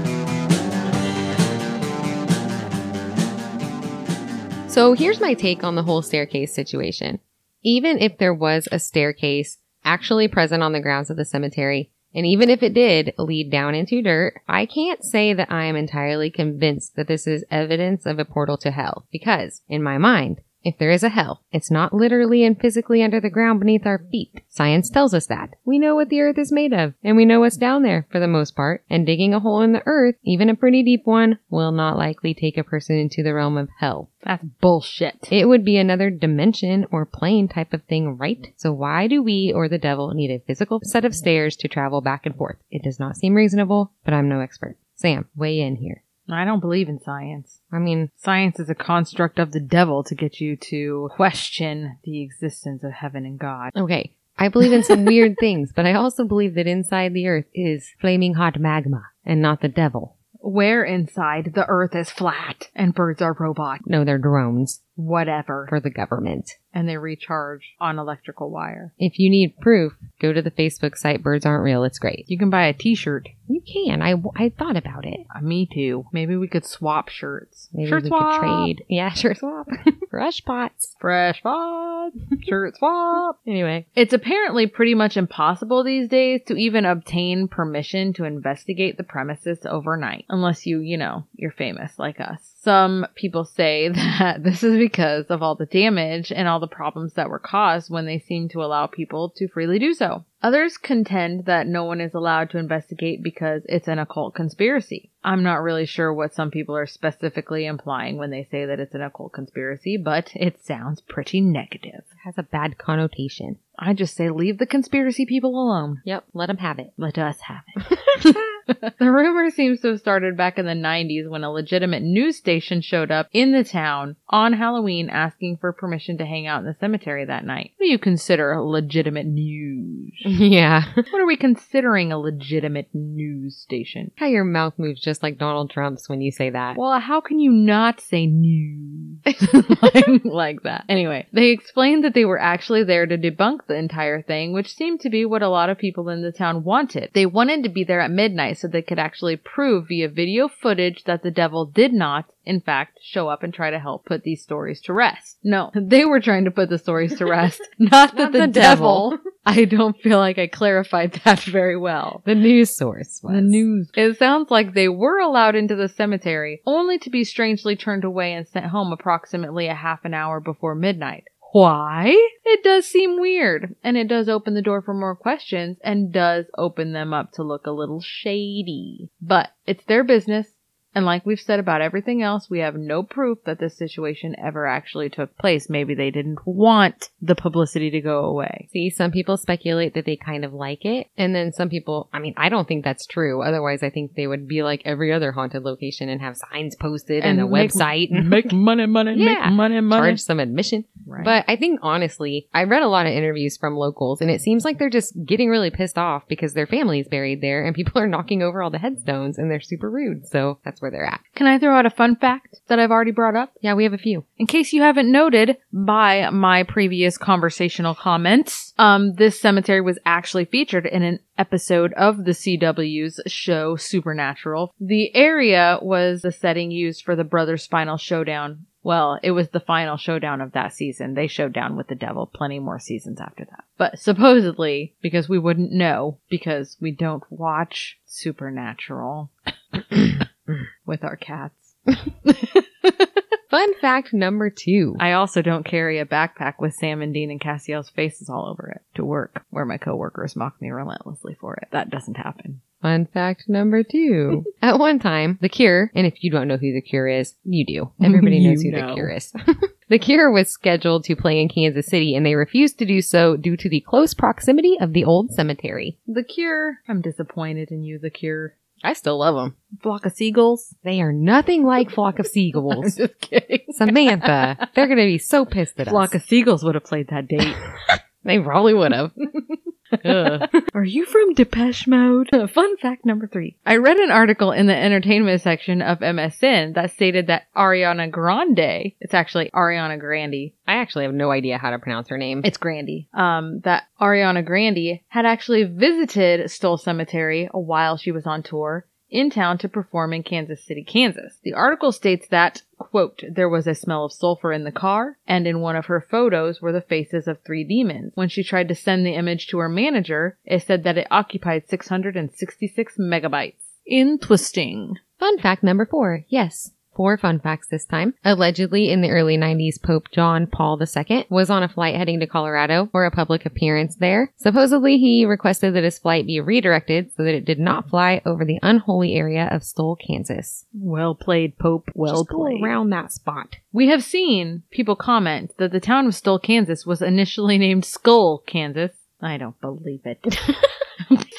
So here's my take on the whole staircase situation. Even if there was a staircase actually present on the grounds of the cemetery, and even if it did lead down into dirt, I can't say that I am entirely convinced that this is evidence of a portal to hell, because, in my mind, if there is a hell, it's not literally and physically under the ground beneath our feet. Science tells us that. We know what the earth is made of, and we know what's down there for the most part, and digging a hole in the earth, even a pretty deep one, will not likely take a person into the realm of hell. That's bullshit. It would be another dimension or plane type of thing, right? So why do we or the devil need a physical set of stairs to travel back and forth? It does not seem reasonable, but I'm no expert. Sam, weigh in here. I don't believe in science. I mean, Science is a construct of the devil to get you to question the existence of heaven and God. okay, I believe in some weird things, but I also believe that inside the earth is flaming hot magma and not the devil. Where inside the earth is flat and birds are robots. No, they're drones Whatever. for the government. And they recharge on electrical wire. If you need proof, go to the Facebook site Birds Aren't Real. It's great. You can buy a t-shirt. You can. I, I thought about it. Uh, me too. Maybe we could swap shirts. Maybe shirt we swap. could trade. Yeah, shirt swap. Fresh pots. Fresh pots. shirt swap. Anyway, It's apparently pretty much impossible these days to even obtain permission to investigate the premises overnight, unless you, you know, you're famous like us. Some people say that this is because of all the damage and all the problems that were caused when they seem to allow people to freely do so. Others contend that no one is allowed to investigate because it's an occult conspiracy. I'm not really sure what some people are specifically implying when they say that it's an occult conspiracy, but it sounds pretty negative. it has a bad connotation. I just say leave the conspiracy people alone. Yep, let them have it. Let us have it. the rumor seems to have started back in the 90s when a legitimate news station showed up in the town on Halloween asking for permission to hang out in the cemetery that night. What do you consider a legitimate news? yeah. what are we considering a legitimate news station? How your mouth moves just like Donald Trump's when you say that. Well, how can you not say news like, like that? Anyway, they explained that they were actually there to debunk the entire thing, which seemed to be what a lot of people in the town wanted. They wanted to be there at midnight so they could actually prove via video footage that the devil did not, in fact, show up and try to help put these stories to rest. No, they were trying to put the stories to rest, not that Not the, the devil. devil. I don't feel like I clarified that very well. the news source was. The news. It sounds like they were allowed into the cemetery, only to be strangely turned away and sent home approximately a half an hour before midnight. Why? It does seem weird, and it does open the door for more questions and does open them up to look a little shady. But it's their business, and like we've said about everything else, we have no proof that this situation ever actually took place. Maybe they didn't want the publicity to go away. See, some people speculate that they kind of like it. And then some people, I mean, I don't think that's true. Otherwise, I think they would be like every other haunted location and have signs posted and, a make- website and Make money, money, Yeah. make money, money. charge some admission. Right. But I think honestly, I read a lot of interviews from locals and it seems like they're just getting really pissed off because their family's buried there and people are knocking over all the headstones and they're super rude. So that's where they're at. Can I throw out a fun fact that I've already brought up? Yeah, we have a few. In case you haven't noted by my previous conversational comments, um, this cemetery was actually featured in an episode of the CW's show Supernatural. The area was the setting used for the brothers' final showdown Well, it was the final showdown of that season. They showed down with the devil plenty more seasons after that. But supposedly, because we wouldn't know, because we don't watch Supernatural with our cats. Fun fact number two. I also don't carry a backpack with Sam and Dean and Castiel's faces all over it to work, where my coworkers mock me relentlessly for it. That doesn't happen. Fun fact number two. At one time, The Cure, and if you don't know who The Cure is, you do. Everybody knows who know. The Cure is. the Cure was scheduled to play in Kansas City, and they refused to do so due to the close proximity of the old cemetery. The Cure. I'm disappointed in you, The Cure. I still love them. Flock of seagulls. They are nothing like Flock of I'm Seagulls. just kidding. Samantha, they're going to be so pissed at Flock us. Flock of seagulls would have played that date. They probably would have. Are you from Depeche Mode? Fun fact number three. I read an article in the entertainment section of MSN that stated that Ariana Grande, it's actually Ariana Grande, I actually have no idea how to pronounce her name. it's Grande, um, that Ariana Grande had actually visited Stull Cemetery while she was on tour in town to perform in Kansas City, Kansas. The article states that, quote, there was a smell of sulfur in the car, and in one of her photos were the faces of three demons. When she tried to send the image to her manager, it said that it occupied 666 megabytes. Interesting. Fun fact number four. Yes. Four fun facts this time. Allegedly, in the early 90s, Pope John Paul II was on a flight heading to Colorado for a public appearance there. Supposedly, he requested that his flight be redirected so that it did not fly over the unholy area of Stull, Kansas. Well played, Pope. Well Just go played. around that spot. We have seen people comment that the town of Stull, Kansas was initially named Skull, Kansas. I don't believe it.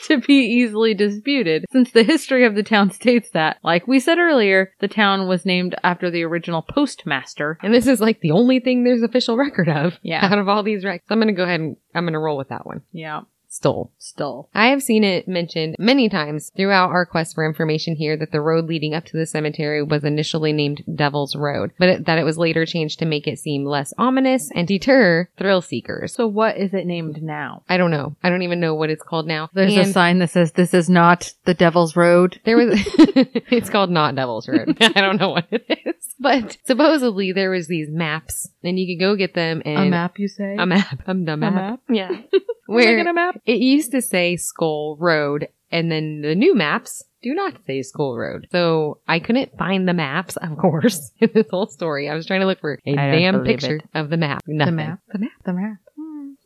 to be easily disputed, since the history of the town states that, like we said earlier, the town was named after the original postmaster. And this is like the only thing there's official record of Yeah. out of all these records. I'm going to go ahead and I'm going to roll with that one. Yeah, Stull. Stull. I have seen it mentioned many times throughout our quest for information here that the road leading up to the cemetery was initially named Devil's Road, but it, that it was later changed to make it seem less ominous and deter thrill seekers. So what is it named now? I don't know. I don't even know what it's called now. There's a sign that says this is not the Devil's Road. There was, it's called not Devil's Road. I don't know what it is, but supposedly there was these maps, and you could go get them and a map, you say? a map, the map, map? yeah, where? It used to say Skull Road, and then the new maps do not say Skull Road. So I couldn't find the maps, of course, in this whole story. I was trying to look for a I don't damn believe picture it. of the map. Nothing. The map? The map. The map.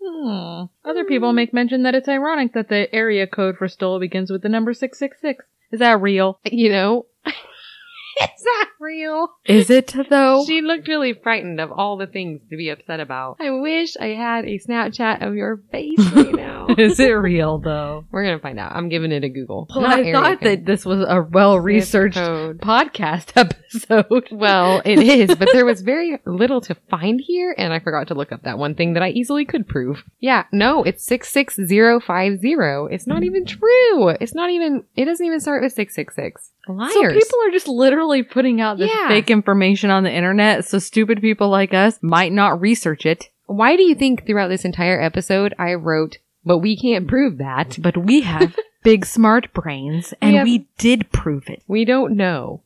Hmm. Other people make mention that it's ironic that the area code for Stull begins with the number 666. Is that real? You know, is that real? Is it though? She looked really frightened of all the things to be upset about. I wish I had a Snapchat of your face right now. Is it real though? We're gonna find out. I'm giving it a Google. Well, Not I thought that this was a well researched podcast episode. Well, it is, but there was very little to find here, and I forgot to look up that one thing that I easily could prove. Yeah, no, it's 66050. It's not even true. It's not even, it doesn't even start with 666. Liars. So people are just literally putting out this Yeah. fake information on the internet so stupid people like us might not research it. Why do you think throughout this entire episode I wrote, but we can't prove that? But we have big smart brains and We have- we did prove it. We don't know.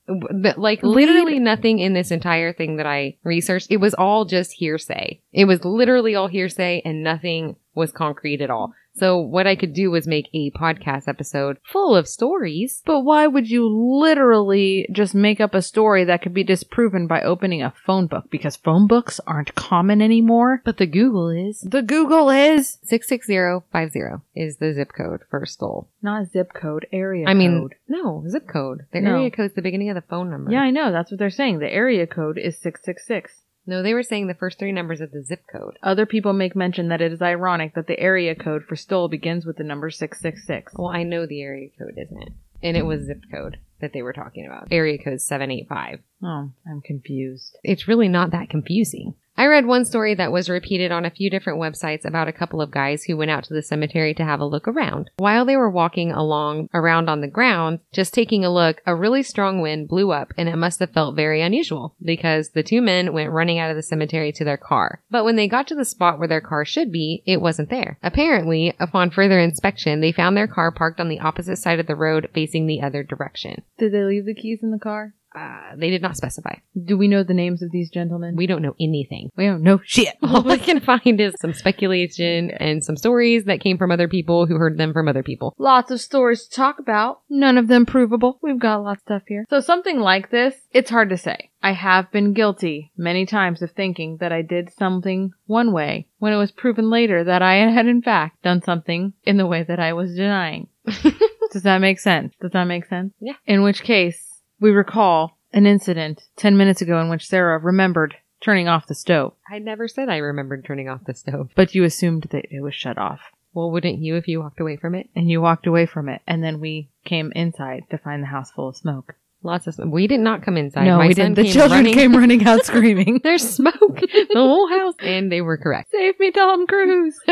Like literally nothing in this entire thing that I researched. It was all just hearsay. It was literally all hearsay and nothing was concrete at all. So what I could do was make a podcast episode full of stories. But why would you literally just make up a story that could be disproven by opening a phone book? Because phone books aren't common anymore. But the Google is The Google is 66050 is the zip code for Stull. not zip code, area I mean, code. no, zip code. The No. area code's the beginning of the phone number. Yeah, I know. That's what they're saying. The area code is 666. No, they were saying the first three numbers of the zip code. Other people make mention that it is ironic that the area code for Stull begins with the number 666. Well, I know the area code isn't. And it was zip code that they were talking about. Area code 785. Oh, I'm confused. It's really not that confusing. I read one story that was repeated on a few different websites about a couple of guys who went out to the cemetery to have a look around. While they were walking along around on the ground, just taking a look, a really strong wind blew up and it must have felt very unusual because the two men went running out of the cemetery to their car. But when they got to the spot where their car should be, it wasn't there. Apparently, upon further inspection, they found their car parked on the opposite side of the road facing the other direction. Did they leave the keys in the car? Uh, they did not specify. Do we know the names of these gentlemen? We don't know anything. we don't know shit. All we can find is some speculation and some stories that came from other people who heard them from other people. Lots of stories to talk about. None of them provable. We've got lots of stuff here. So something like this, it's hard to say. I have been guilty many times of thinking that I did something one way when it was proven later that I had in fact done something in the way that I was denying. Does that make sense? Does that make sense? Yeah. In which case, we recall an incident 10 minutes ago in which Sarah remembered turning off the stove, I never said I remembered turning off the stove. but you assumed that it was shut off. Well, wouldn't you if you walked away from it? And you walked away from it, and then we came inside to find the house full of smoke. Lots of smoke. We did not come inside. no, My we didn't. The children running. came running out screaming. There's smoke. the whole house. And they were correct. Save me, Tom Cruise.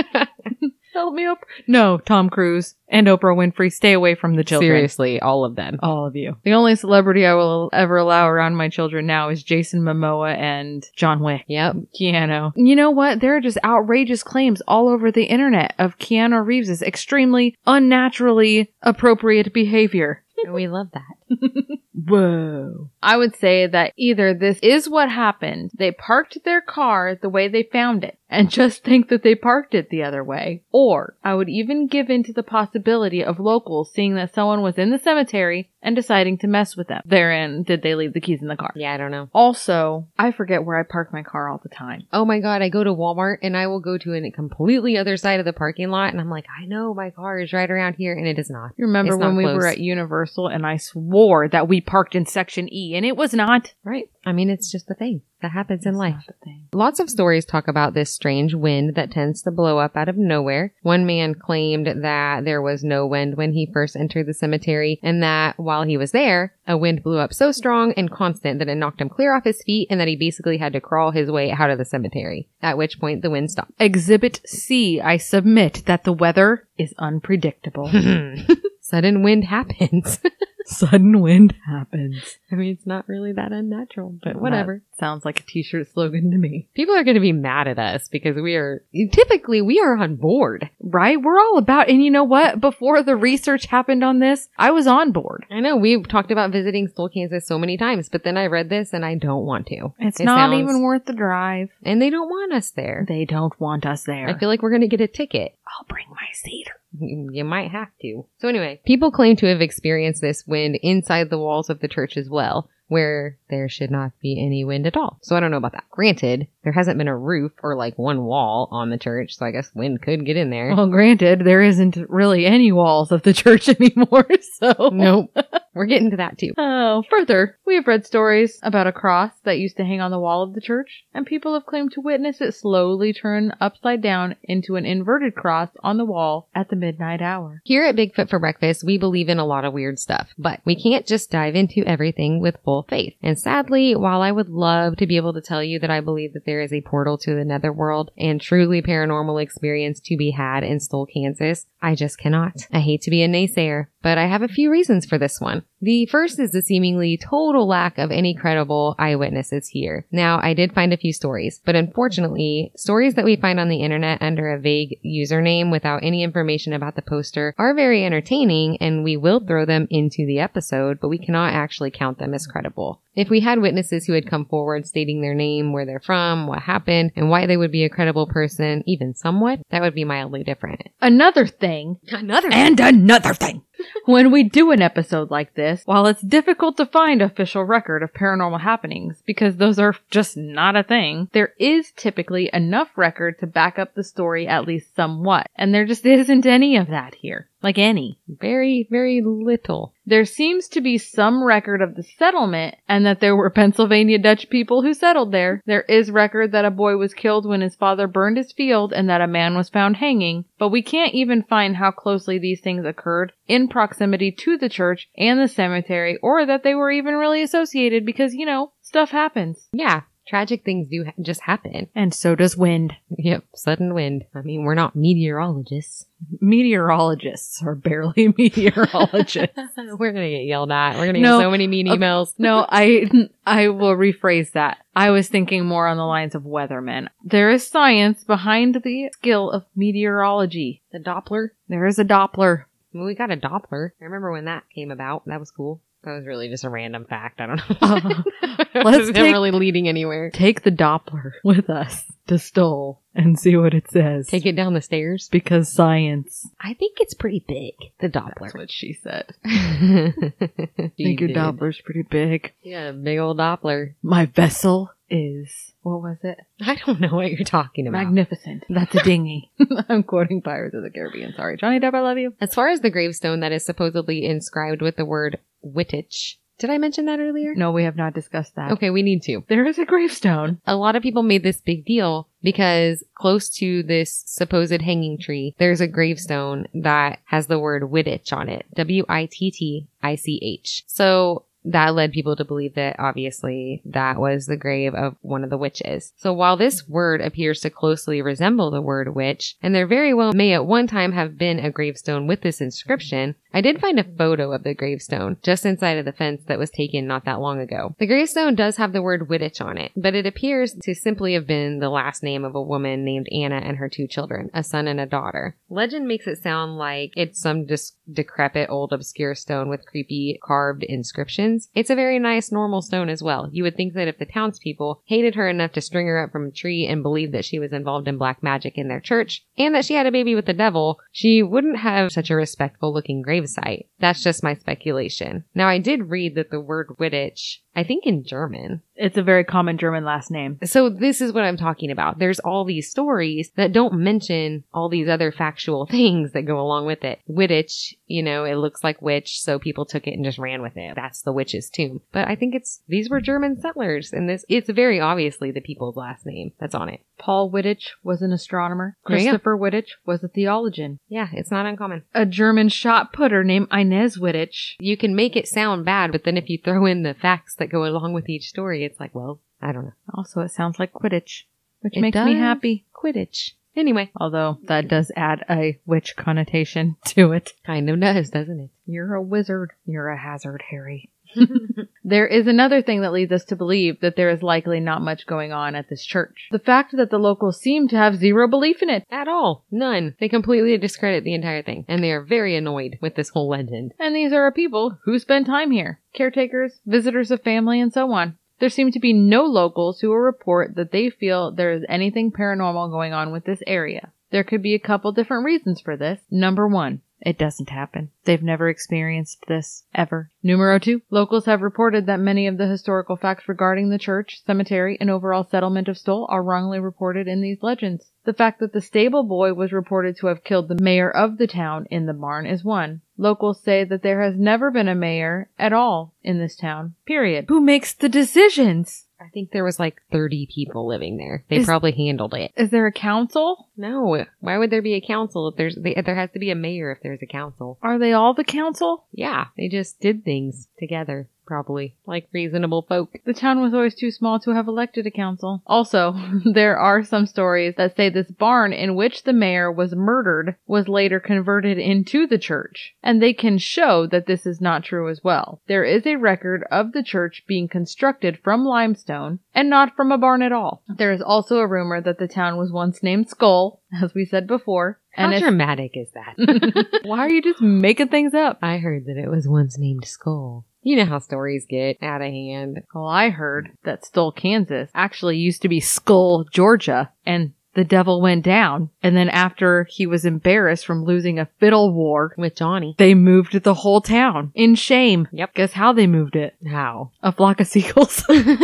Help me up. No, Tom Cruise and Oprah Winfrey, stay away from the children. Seriously, all of them. All of you. The only celebrity I will ever allow around my children now is Jason Momoa and John Wick. Yep. Keanu. You know what? There are just outrageous claims all over the internet of Keanu Reeves' extremely unnaturally appropriate behavior. We love that. Whoa. I would say that either this is what happened, they parked their car the way they found it, and just think that they parked it the other way, or I would even give in to the possibility of locals seeing that someone was in the cemetery and deciding to mess with them. Therein, did they leave the keys in the car? Yeah, I don't know. Also, I forget where I park my car all the time. Oh my god, I go to Walmart and I will go to a completely other side of the parking lot and I'm like, I know my car is right around here and it is not. You remember It's not when we close. were at Universal and I swore that we parked in section E and it was not. Right. I mean, it's just the thing that happens in life. the thing. Lots of stories talk about this strange wind that tends to blow up out of nowhere. One man claimed that there was no wind when he first entered the cemetery and that while he was there, a wind blew up so strong and constant that it knocked him clear off his feet and that he basically had to crawl his way out of the cemetery. At which point the wind stopped. Exhibit C, I submit that the weather is unpredictable. Sudden wind happens. Sudden wind happens. I mean, it's not really that unnatural, but That whatever. sounds like a t-shirt slogan to me. People are going to be mad at us because we are typically we are on board. Right? We're all about, and you know what? Before the research happened on this, I was on board. I know we've talked about visiting Stull, Kansas so many times, but then I read this and I don't want to. It's It not sounds- even worth the drive. And they don't want us there. They don't want us there. I feel like we're going to get a ticket. I'll bring my cedar. You might have to. So anyway, people claim to have experienced this wind inside the walls of the church as well, where there should not be any wind at all. So I don't know about that. Granted, there hasn't been a roof or like one wall on the church, so I guess wind could get in there. Well, granted, there isn't really any walls of the church anymore, so. nope. We're getting to that too. Oh, further, we have read stories about a cross that used to hang on the wall of the church, and people have claimed to witness it slowly turn upside down into an inverted cross on the wall at the midnight hour. Here at Bigfoot for Breakfast, we believe in a lot of weird stuff, but we can't just dive into everything with full faith. And sadly, while I would love to be able to tell you that I believe that there is a portal to the netherworld and truly paranormal experience to be had in Stull, Kansas, I just cannot. I hate to be a naysayer, but I have a few reasons for this one. The first is the seemingly total lack of any credible eyewitnesses here. Now, I did find a few stories, but unfortunately, stories that we find on the internet under a vague username without any information about the poster are very entertaining and we will throw them into the episode, but we cannot actually count them as credible. If we had witnesses who had come forward stating their name, where they're from, what happened, and why they would be a credible person, even somewhat, that would be mildly different. Another thing, Another and another thing. When we do an episode like this, while it's difficult to find official record of paranormal happenings because those are just not a thing, there is typically enough record to back up the story at least somewhat. And there just isn't any of that here. Like any. very, very little. There seems to be some record of the settlement and that there were Pennsylvania Dutch people who settled there. There is record that a boy was killed when his father burned his field and that a man was found hanging, but we can't even find how closely these things occurred in proximity to the church and the cemetery or that they were even really associated because, you know, stuff happens. Yeah, tragic things do ha- just happen. And so does wind. Yep, sudden wind. I mean, we're not meteorologists. Meteorologists are barely meteorologists. we're gonna get yelled at. We're gonna No, get so many mean okay. emails. No, I I will rephrase that. I was thinking more on the lines of weathermen. There is science behind the skill of meteorology. The Doppler. There is a Doppler. Well, we got a Doppler. I remember when that came about. That was cool. That was really just a random fact. I don't know. Uh, Let's take- really leading anywhere. Take the Doppler with us to Stull and see what it says. Take it down the stairs. because science. I think it's pretty big. The That's Doppler. what she said. I I think your Doppler's pretty big. Yeah, big old Doppler. My vessel is what was it? I don't know what you're talking about. Magnificent. That's a dinghy. I'm quoting Pirates of the Caribbean. Sorry, Johnny Depp. I love you. As far as the gravestone that is supposedly inscribed with the word Wittich, did I mention that earlier? No, we have not discussed that. Okay, we need to. There is a gravestone. A lot of people made this big deal because close to this supposed hanging tree, there's a gravestone that has the word Wittich on it. W I T T I C H. So that led people to believe that obviously that was the grave of one of the witches. So while this word appears to closely resemble the word witch, and there very well may at one time have been a gravestone with this inscription, I did find a photo of the gravestone just inside of the fence that was taken not that long ago. The gravestone does have the word Wittich on it, but it appears to simply have been the last name of a woman named Anna and her two children, a son and a daughter. Legend makes it sound like it's some dis- decrepit old obscure stone with creepy carved inscriptions. It's a very nice normal stone as well. You would think that if the townspeople hated her enough to string her up from a tree and believed that she was involved in black magic in their church and that she had a baby with the devil, she wouldn't have such a respectful looking gravesite. That's just my speculation. Now I did read that the word Wittich, I think in German, It's a very common German last name. so this is what I'm talking about. There's all these stories that don't mention all these other factual things that go along with it. Wittich, you know, it looks like witch, so people took it and just ran with it. That's the witch's tomb. But I think it's these were German settlers, and this it's very obviously the people's last name that's on it. Paul Wittich was an astronomer. There you go. Christopher Wittich was a theologian. Yeah, it's not uncommon. A German shot putter named Inez Wittich. You can make it sound bad, but then if you throw in the facts that go along with each story, it's like, well, I don't know. Also, it sounds like Quidditch, which It makes me happy. Quidditch. Anyway, Although that does add a witch connotation to it. kind of does, doesn't it? You're a wizard. You're a hazard, Harry. There is another thing that leads us to believe that there is likely not much going on at this church. The fact that the locals seem to have zero belief in it. At all. None. They completely discredit the entire thing. And they are very annoyed with this whole legend. And these are people who spend time here. Caretakers, visitors of family, and so on. There seem to be no locals who will report that they feel there is anything paranormal going on with this area. There could be a couple different reasons for this. Number one, it doesn't happen. They've never experienced this, ever. Numero two, locals have reported that many of the historical facts regarding the church, cemetery, and overall settlement of Stull are wrongly reported in these legends. The fact that the stable boy was reported to have killed the mayor of the town in the barn is one. Locals say that there has never been a mayor at all in this town. Period. Who makes the decisions? I think there was like 30 people living there. They Is- probably handled it. Is there a council? No. Why would there be a council if there's, they, there has to be a mayor if there's a council. Are they all the council? Yeah. They just did things together. Probably. Like reasonable folk. The town was always too small to have elected a council. Also, there are some stories that say this barn in which the mayor was murdered was later converted into the church. And they can show that this is not true as well. There is a record of the church being constructed from limestone and not from a barn at all. There is also a rumor that the town was once named Skull, as we said before. How And if- dramatic is that? why are you just making things up? I heard that it was once named Skull. You know how stories get out of hand. Well, I heard that Stull, Kansas actually used to be Skull, Georgia, and the devil went down. And then after he was embarrassed from losing a fiddle war, With Johnny. they moved the whole town in shame. Yep. Guess how they moved it? How? A flock of seagulls. Sorry.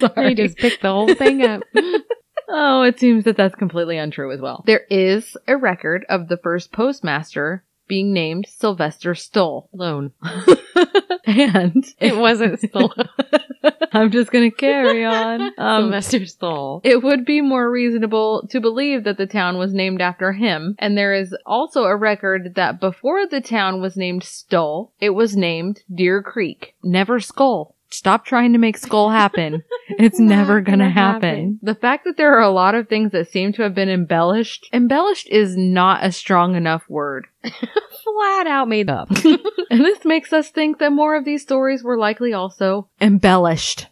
they just picked the whole thing up. oh, it seems that that's completely untrue as well. There is a record of the first postmaster being named Sylvester Stull. Alone. and It wasn't Stull. I'm just gonna carry on. Um, Sylvester Stull. It would be more reasonable to believe that the town was named after him, and there is also a record that before the town was named Stull, it was named Deer Creek, never Skull. Stop trying to make Skull happen. It's never gonna, gonna happen. happen. The fact that there are a lot of things that seem to have been embellished, embellished is not a strong enough word. Flat out made up. And this makes us think that more of these stories were likely also embellished.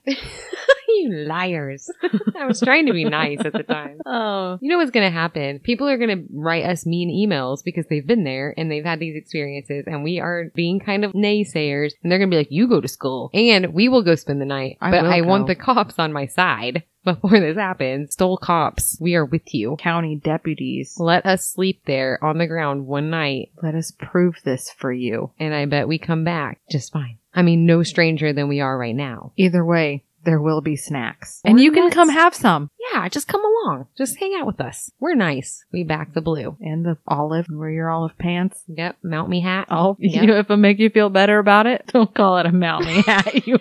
You liars. I was trying to be nice at the time. Oh. You know what's going to happen? People are going to write us mean emails because they've been there and they've had these experiences and we are being kind of naysayers and they're going to be like, you go to school and we will go spend the night. I but I want the cops on my side before this happens. Stull cops. We are with you. County deputies. Let us sleep there on the ground one night Let us prove this for you. and I bet we come back just fine. I mean, no stranger than we are right now. Either way, there will be snacks. And you can nuts. come have some. Yeah, just come along. Just hang out with us. We're nice. We back the blue. And the olive, wear your olive pants. Yep, mount me hat. Oh, Yep. you know, if it make you feel better about it, don't call it a mount me hat, you.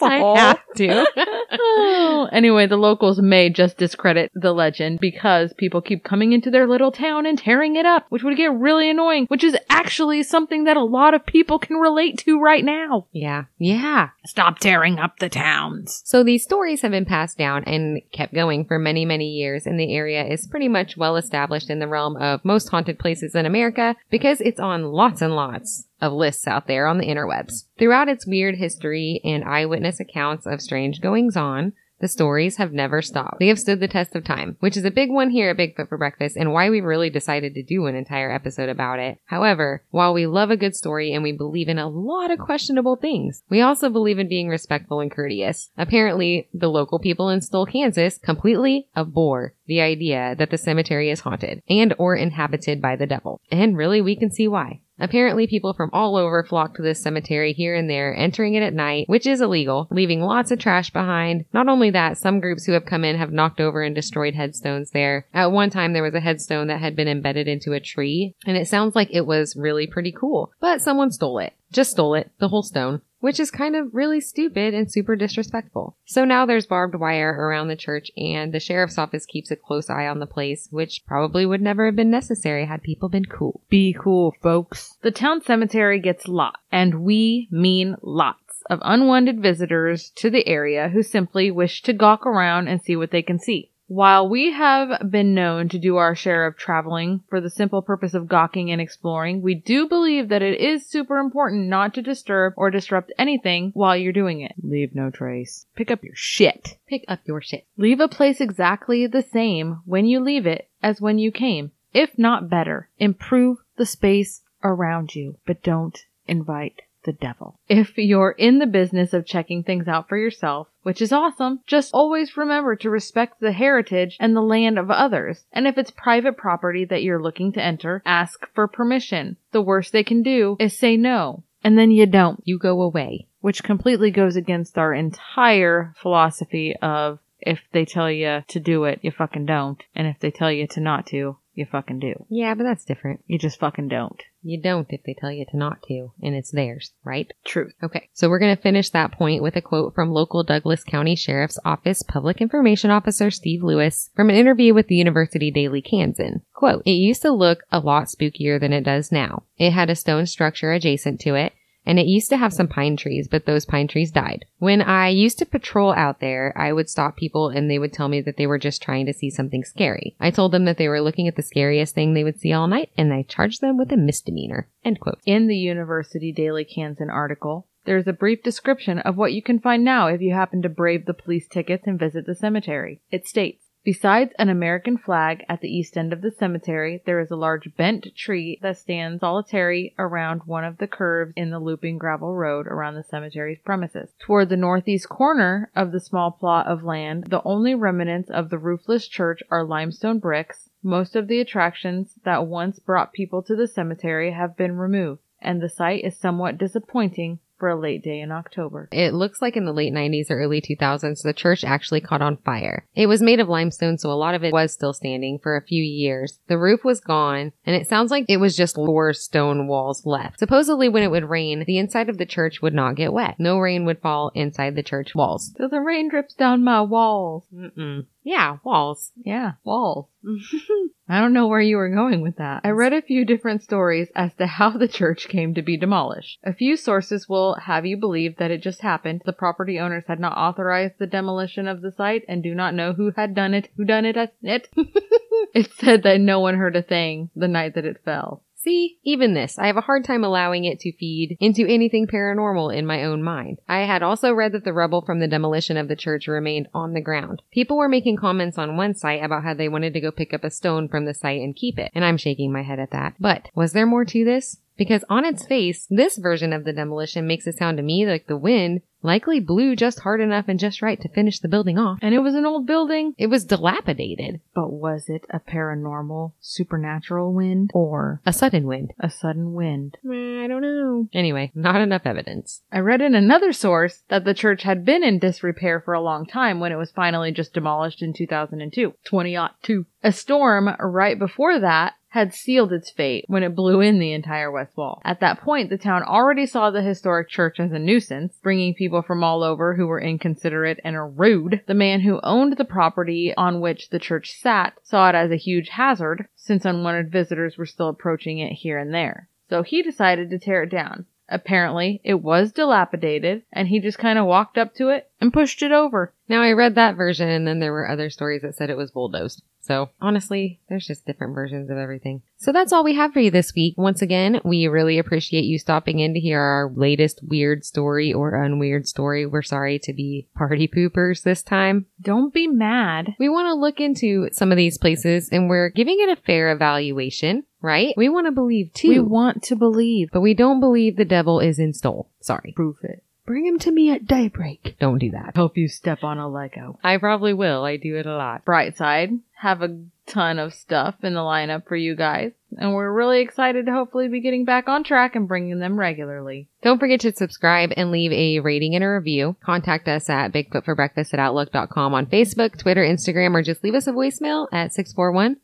I have to. Oh, anyway, the locals may just discredit the legend because people keep coming into their little town and tearing it up, which would get really annoying, which is actually something that a lot of people can relate to right now. yeah, yeah. Stop tearing up the towns. So these stories have been passed down and kept going for many, many years, and the area is pretty much well established in the realm of most haunted places in America because it's on lots and lots of lists out there on the interwebs. Throughout its weird history and eyewitness accounts of strange goings on, the stories have never stopped. They have stood the test of time, which is a big one here at Bigfoot for Breakfast and why we really decided to do an entire episode about it. However, while we love a good story and we believe in a lot of questionable things, we also believe in being respectful and courteous. Apparently, the local people in Stull, Kansas completely abhor the idea that the cemetery is haunted and or inhabited by the devil. And really, we can see why. Apparently, people from all over flock to this cemetery here and there, entering it at night, which is illegal, leaving lots of trash behind. Not only that, some groups who have come in have knocked over and destroyed headstones there. At one time, there was a headstone that had been embedded into a tree, and it sounds like it was really pretty cool. But someone stole it. Just stole it, the whole stone which is kind of really stupid and super disrespectful. So now there's barbed wire around the church and the sheriff's office keeps a close eye on the place, which probably would never have been necessary had people been cool. Be cool, folks. The town cemetery gets lots, and we mean lots of unwanted visitors to the area who simply wish to gawk around and see what they can see. While we have been known to do our share of traveling for the simple purpose of gawking and exploring, we do believe that it is super important not to disturb or disrupt anything while you're doing it. Leave no trace. Pick up your shit. Pick up your shit. Leave a place exactly the same when you leave it as when you came, if not better. Improve the space around you, but don't invite the devil. If you're in the business of checking things out for yourself, which is awesome, just always remember to respect the heritage and the land of others. And if it's private property that you're looking to enter, ask for permission. The worst they can do is say no. And then you don't You go away. which completely goes against our entire philosophy of if they tell you to do it, you fucking don't. And if they tell you to not to, you fucking do. Yeah, but that's different. You just fucking don't. You don't if they tell you to not to, and it's theirs, right? Truth. Okay, so we're going to finish that point with a quote from local Douglas County Sheriff's Office Public Information Officer Steve Lewis from an interview with the University Daily Kansan. Quote, It used to look a lot spookier than it does now. It had a stone structure adjacent to it, and it used to have some pine trees, but those pine trees died. When I used to patrol out there, I would stop people and they would tell me that they were just trying to see something scary. I told them that they were looking at the scariest thing they would see all night, and I charged them with a misdemeanor. End quote. In the University Daily Kansan article, there's a brief description of what you can find now if you happen to brave the police tickets and visit the cemetery. It states, Besides an American flag at the east end of the cemetery, there is a large bent tree that stands solitary around one of the curves in the looping gravel road around the cemetery's premises. Toward the northeast corner of the small plot of land, the only remnants of the roofless church are limestone bricks. Most of the attractions that once brought people to the cemetery have been removed, and the site is somewhat disappointing for a late day in October. It looks like in the late 90s or early 2000s, the church actually caught on fire. It was made of limestone, so a lot of it was still standing for a few years. The roof was gone, and it sounds like it was just four stone walls left. Supposedly, when it would rain, the inside of the church would not get wet. No rain would fall inside the church walls. So the rain drips down my walls. Mm-mm. Yeah, walls. Yeah, walls. I don't know where you were going with that. I read a few different stories as to how the church came to be demolished. A few sources will have you believe that it just happened. The property owners had not authorized the demolition of the site and do not know who had done it, who done it, it. it said that no one heard a thing the night that it fell. See, even this, I have a hard time allowing it to feed into anything paranormal in my own mind. I had also read that the rubble from the demolition of the church remained on the ground. People were making comments on one site about how they wanted to go pick up a stone from the site and keep it, and I'm shaking my head at that. But was there more to this? Because on its face, this version of the demolition makes it sound to me like the wind likely blew just hard enough and just right to finish the building off. And it was an old building. It was dilapidated. But was it a paranormal, supernatural wind or A sudden wind. a sudden wind? Mm, I don't know. Anyway, not enough evidence. I read in another source that the church had been in disrepair for a long time when it was finally just demolished in 2002. 2002. A storm right before that had sealed its fate when it blew in the entire west wall. At that point, the town already saw the historic church as a nuisance, bringing people from all over who were inconsiderate and rude. The man who owned the property on which the church sat saw it as a huge hazard, since unwanted visitors were still approaching it here and there. So he decided to tear it down. Apparently, it was dilapidated, and he just kind of walked up to it and pushed it over. Now I read that version and then there were other stories that said it was bulldozed. So honestly, there's just different versions of everything. So that's all we have for you this week. Once again, we really appreciate you stopping in to hear our latest weird story or unweird story. We're sorry to be party poopers this time. Don't be mad. We want to look into some of these places and we're giving it a fair evaluation, right? We want to believe too. We want to believe. but we don't believe the devil is in Stull. Sorry. Proof it. Bring him to me at daybreak. Don't do that. Hope you step on a Lego. I probably will. I do it a lot. Bright side, have a ton of stuff in the lineup for you guys, and we're really excited to hopefully be getting back on track and bringing them regularly. Don't forget to subscribe and leave a rating and a review. Contact us at bigfootforbreakfast at outlook.com on Facebook, Twitter, Instagram, or just leave us a voicemail at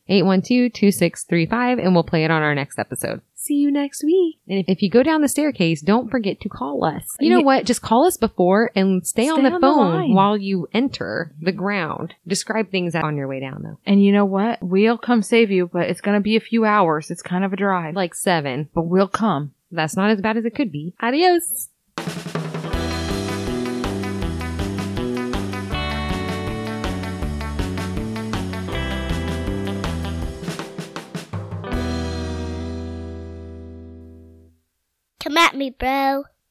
641-812-2635 and we'll play it on our next episode. See you next week. And if, if you go down the staircase, don't forget to call us. You know Ye- what? Just call us before and stay, on the on phone line. while you enter the ground. Describe things on your way down though. And you know what? We'll come save you, but it's gonna be a few hours. It's kind of a drive. Like seven. but we'll come. That's not as bad as it could be. Adios. Come at me, bro.